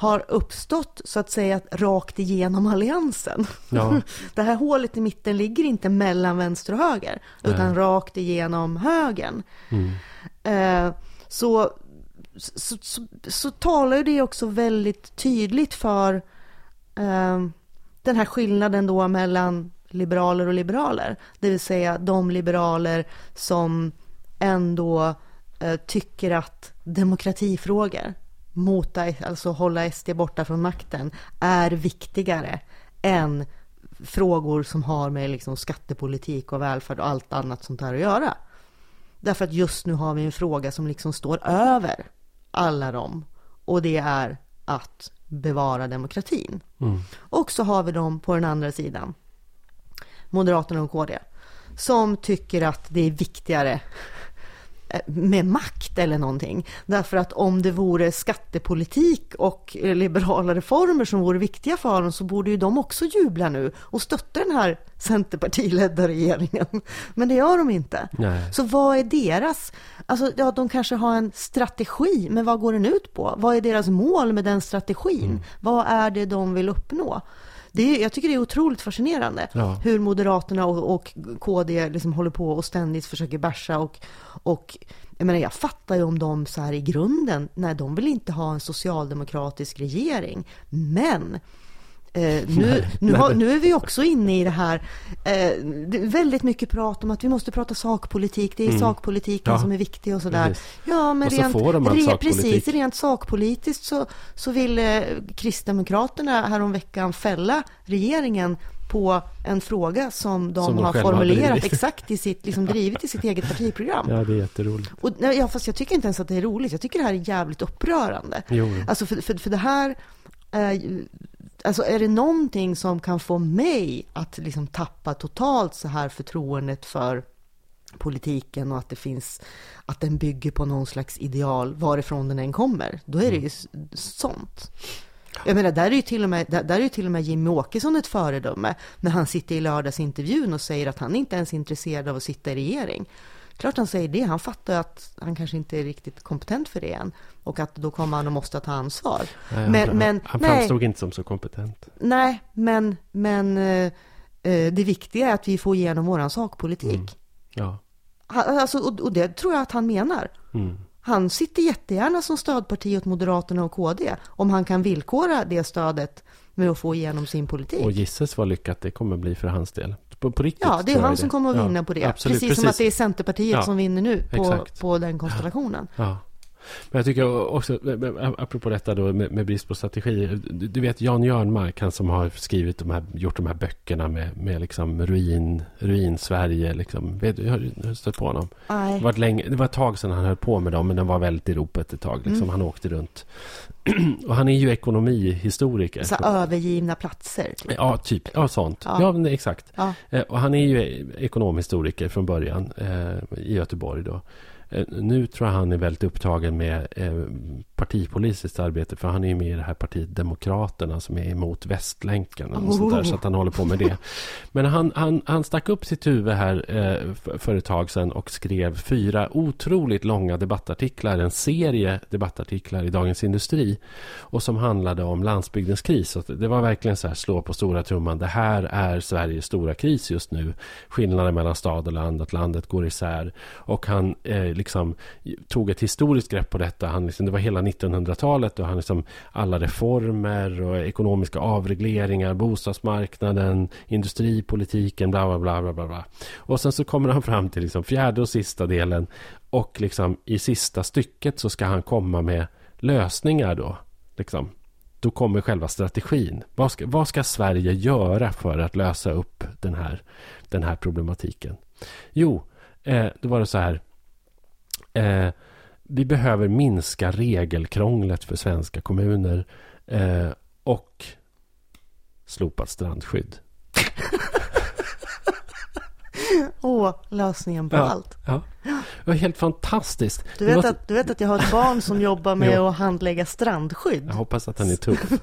har uppstått så att säga rakt igenom alliansen. Ja. Det här hålet i mitten ligger inte mellan vänster och höger utan rakt igenom högern. Mm. Eh, så, så, så, så talar ju det också väldigt tydligt för eh, den här skillnaden då mellan liberaler och liberaler. Det vill säga de liberaler som ändå eh, tycker att demokratifrågor, mota, alltså hålla SD borta från makten, är viktigare än frågor som har med liksom skattepolitik och välfärd och allt annat sånt här att göra. Därför att just nu har vi en fråga som liksom står över alla dem. Och det är att bevara demokratin. Mm. Och så har vi dem på den andra sidan, Moderaterna och KD, som tycker att det är viktigare med makt eller någonting. Därför att om det vore skattepolitik och liberala reformer som vore viktiga för dem så borde ju de också jubla nu och stötta den här centerpartiledda regeringen. Men det gör de inte. Nej. Så vad är deras, alltså ja, de kanske har en strategi, men vad går den ut på? Vad är deras mål med den strategin? Vad är det de vill uppnå? Det är, jag tycker det är otroligt fascinerande Ja. hur Moderaterna och, och KD liksom håller på och ständigt försöker bärsa och, och jag menar, jag fattar ju om de så här i grunden, nej, de vill inte ha en socialdemokratisk regering, men Eh, nu, nu, har, nu är vi också inne i det här, eh, det är väldigt mycket prat om att vi måste prata sakpolitik, det är sakpolitiken Ja, som är viktig och sådär. precis. Ja, men rent, re, sakpolitik. precis, rent sakpolitiskt så, så ville Kristdemokraterna häromveckan fälla regeringen på en fråga som de, Som de har formulerat exakt i sitt, liksom drivit i sitt eget partiprogram. Ja, det är jätteroligt. Och, ja, fast jag tycker inte ens att det är roligt. Jag tycker det här är jävligt upprörande. Jo. Alltså för, för, för det här, eh, alltså är det någonting som kan få mig att liksom tappa totalt så här förtroendet för politiken och att det finns, att den bygger på någon slags ideal varifrån den än kommer, då är det ju s- sånt. Jag menar, där är ju till och med, där, där är ju till och med Jimmy Åkesson ett föredöme när han sitter i lördagsintervjun och säger att han inte ens är intresserad av att sitta i regering. Klart han säger det, han fattar att han kanske inte är riktigt kompetent för det än och att då kommer han att måste ta ansvar. Nej, han, Men, men, han nej, framstod inte som så kompetent. nej, men, men eh, eh, det viktiga är att vi får igenom våran sakpolitik. Ja. Han, alltså, och, och det tror jag att han menar. Mm. Han sitter jättegärna som stödparti åt Moderaterna och KD om han kan villkora det stödet med att få igenom sin politik. Och gissas vad lyckat det kommer bli för hans del. På, på riktigt Ja, det är han som kommer att Ja, vinna på det. Absolut, precis, som att det är Centerpartiet Ja, som vinner nu på, exakt. på den konstellationen. Ja. Men jag tycker också, apropå detta då med, med brist på strategi. Du, du vet Jan Jörnmark, han som har skrivit de här, gjort de här böckerna med, med liksom ruin, ruin Sverige. Liksom. Vet, du, har du stött på honom? Det Nej. var, länge, det var ett tag sedan han höll på med dem, men den var väldigt i ropet ett tag. Liksom. Mm. Han åkte runt. och han är ju ekonomihistoriker. Så övergivna platser. Typ. Ja, typ. Ja, sånt. Ja. Ja, exakt. Ja. Eh, Och han är ju ekonomhistoriker från början eh, i Göteborg då. Eh, nu tror jag han är väldigt upptagen med eh, partipolitiskt arbete. För han är ju med i det här partiet Demokraterna som är emot Västlänken. Och sånt där, så att han håller på med det. Men han, han, han stack upp sitt huvud här eh, för, ett tag sedan och skrev fyra otroligt långa debattartiklar. En serie debattartiklar i Dagens Industri. Och som handlade om landsbygdens kris. Så det var verkligen så här slå på stora trumman. Det här är Sveriges stora kris just nu. Skillnaden mellan stad och land, att landet går isär. Och han eh, liksom tog ett historiskt grepp på detta. Han liksom, det var hela 1900-talet och han liksom alla reformer och ekonomiska avregleringar, bostadsmarknaden, industripolitiken, bla bla bla bla bla. bla. Och sen så kommer han fram till liksom fjärde och sista delen och liksom i sista stycket så ska han komma med lösningar då. Liksom. Då kommer själva strategin. Vad ska, vad ska Sverige göra för att lösa upp den här, den här problematiken? Jo, eh, då var det så här. Eh, vi behöver minska regelkrånglet för svenska kommuner eh, och slopat strandskydd. Åh, lösningen på Ja. allt. Ja. Det var helt fantastiskt. Du vet, måste- att, du vet att jag har ett barn som jobbar med att handlägga strandskydd. Jag hoppas att han är tuff.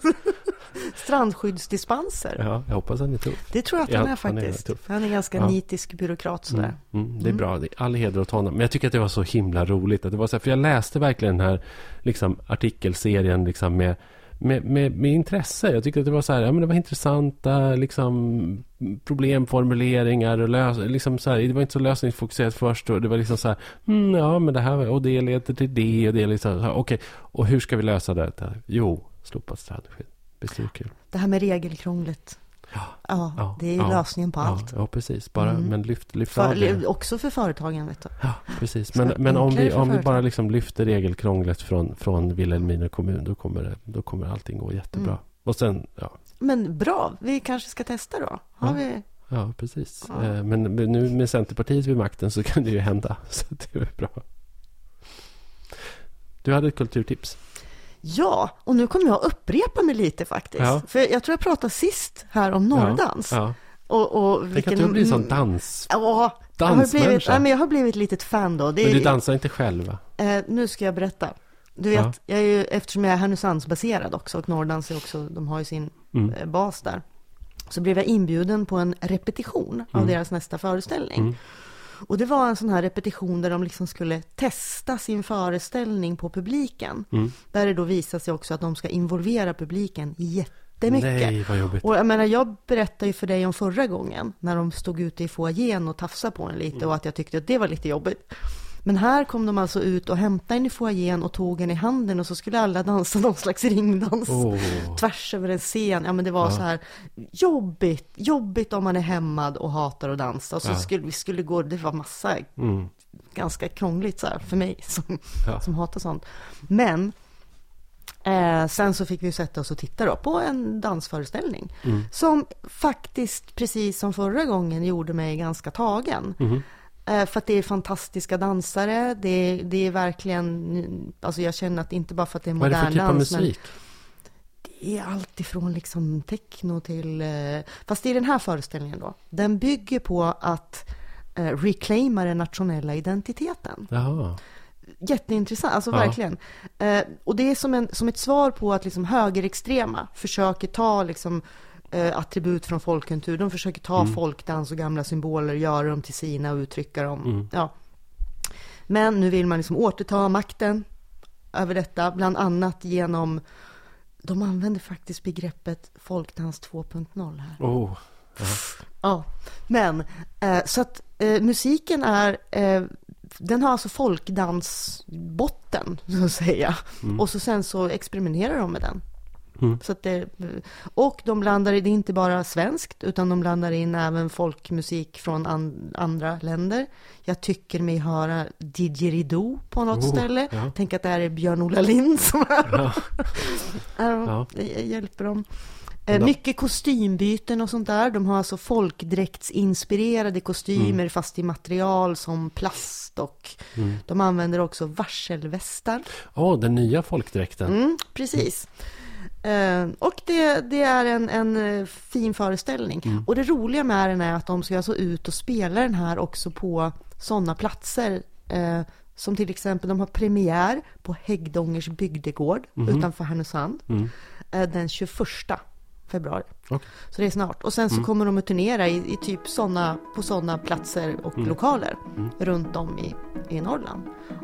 Strandskyddsdispenser. Ja, jag hoppas han är tuff. Det tror jag att han är han är faktiskt. Han är ganska Ja. nitisk byråkrat sådär. Mm, mm, det är bra. Det är all heder åt honom. Men jag tycker att det var så himla roligt. Att det var så här, för jag läste verkligen den här liksom, artikelserien liksom, med, med, med, med intresse. Jag tyckte att det var så här, ja, men det var intressanta liksom, problemformuleringar. Och lös, liksom så här, det var inte så lösningsfokuserat först. Och det var liksom så här, mm, ja men det här och det leder till det. Och det liksom, okej. Och hur ska vi lösa det? Jo, slopat strandskydd. Visst är det kul? Det här med regelkrånglet. Ja. Ja, Ja, det är ju ja, lösningen på allt. ja, precis. Bara, Mm. men lyft, lyft av För, det. också för företagen, vet du. Ja, precis. Men, men om, vi, om vi bara liksom lyfter regelkrånglet från, från Vilhelmina kommun, då kommer, det, då kommer allting gå jättebra. Mm. Och sen, ja, Men bra, vi kanske ska testa då. Har Ja. vi... ja precis. Ja. Eh, Men nu med Centerpartiet vid makten så kan det ju hända. Så det är bra. Du hade ett kulturtips. Ja, och nu kommer jag upprepa mig lite faktiskt. Ja. För jag tror jag pratade sist här om norrdans. Ja, Och, och ja. Tänk att du blir en sån dans... Ja, jag har, blivit, nej, men jag har blivit ett litet fan då. Det Men du dansar inte själv va? eh, nu ska jag berätta. Du vet, Ja. jag är ju, eftersom jag är Härnösandsbaserad också och Norrdans är också, de har ju sin Mm. eh, bas där. Så blev jag inbjuden på en repetition av Mm. deras nästa föreställning. Mm. Och det var en sån här repetition där de liksom skulle testa sin föreställning på publiken. Mm. Där det då visar sig också att de ska involvera publiken jättemycket. Nej, vad jobbigt. Och jag menar, jag berättade ju för dig om förra gången när de stod ute i foajén och tafsade på en lite och att jag tyckte att det var lite jobbigt. Men här kom de alltså ut och hämtade en i foajén och tog en i handen och så skulle alla dansa någon slags ringdans. Åh. Tvärs över en scen. Ja men det var Ja. så här jobbigt, jobbigt om man är hämmad och hatar att dansa. Och så Ja. skulle vi skulle gå, det var massa Mm. ganska krångligt så här för mig som, Ja. som hatar sånt. Men eh, sen så fick vi sätta oss och titta då på en dansföreställning. Mm. Som faktiskt, precis som förra gången, gjorde mig ganska tagen. Mhm. Eh, för att det är fantastiska dansare, det är, det är verkligen, alltså jag känner att inte bara för att det är Vad är det modern för typ av dans, musik? det är allt ifrån liksom techno till, eh, fast i den här föreställningen då, den bygger på att eh, reclaima den nationella identiteten. Jaha. Jätteintressant, alltså Ja. verkligen. Och det är som, en, som ett svar på att liksom högerextrema försöker ta liksom, attribut från folkkultur. De försöker ta Mm. folkdans och gamla symboler, göra dem till sina och uttrycka dem. Mm. Ja. Men nu vill man liksom återta makten över detta, bland annat genom de använder faktiskt begreppet folkdans 2.0 här. Oh. Ja, men eh, så att eh, musiken är, eh, den har alltså folkdansbotten så att säga. Mm. Och så sen så experimenterar de med den. Mm. Så det, och de blandar in, det är inte bara svenskt, utan de blandar in även folkmusik från an, andra länder. Jag tycker mig höra didgeridoo på något Oh, ställe. ja. Tänk att det här är Björn-Ola Lind som är Ja. Ja, Ja. det hjälper dem. Eh, mycket kostymbyten och sånt där. De har alltså folkdräktsinspirerade kostymer Mm. fast i material som plast och Mm. de använder också varselvästar. Åh, den nya folkdräkten. Mm, precis. Eh, och det, det är en, en eh, fin föreställning. Mm. Och det roliga med den är att de ska alltså ut och spela den här också på sådana platser. Eh, som till exempel, de har premiär på Häggdångers bygdegård Mhm. utanför Härnösand. Mm. eh, den 21 februari. Okej. Så det är snart. Och sen så Mm. kommer de att turnera i, i typ såna, på sådana platser och Mm. lokaler Mm. runt om i, i Norrland.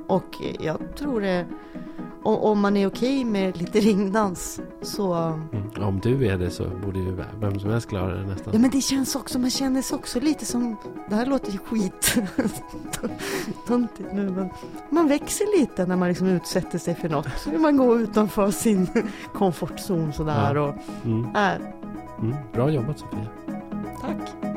Och eh, jag tror det, om, om man är okej med lite ringdans så... Mm. Om du är det så borde ju vem som helst klara det nästan. Ja men det känns också, man känner sig också lite som, det här låter ju skit töntigt nu men man växer lite när man liksom utsätter sig för något. Man gå utanför sin komfortzon sådär Ja. och äh, Mm, bra jobbat Sofia. Tack.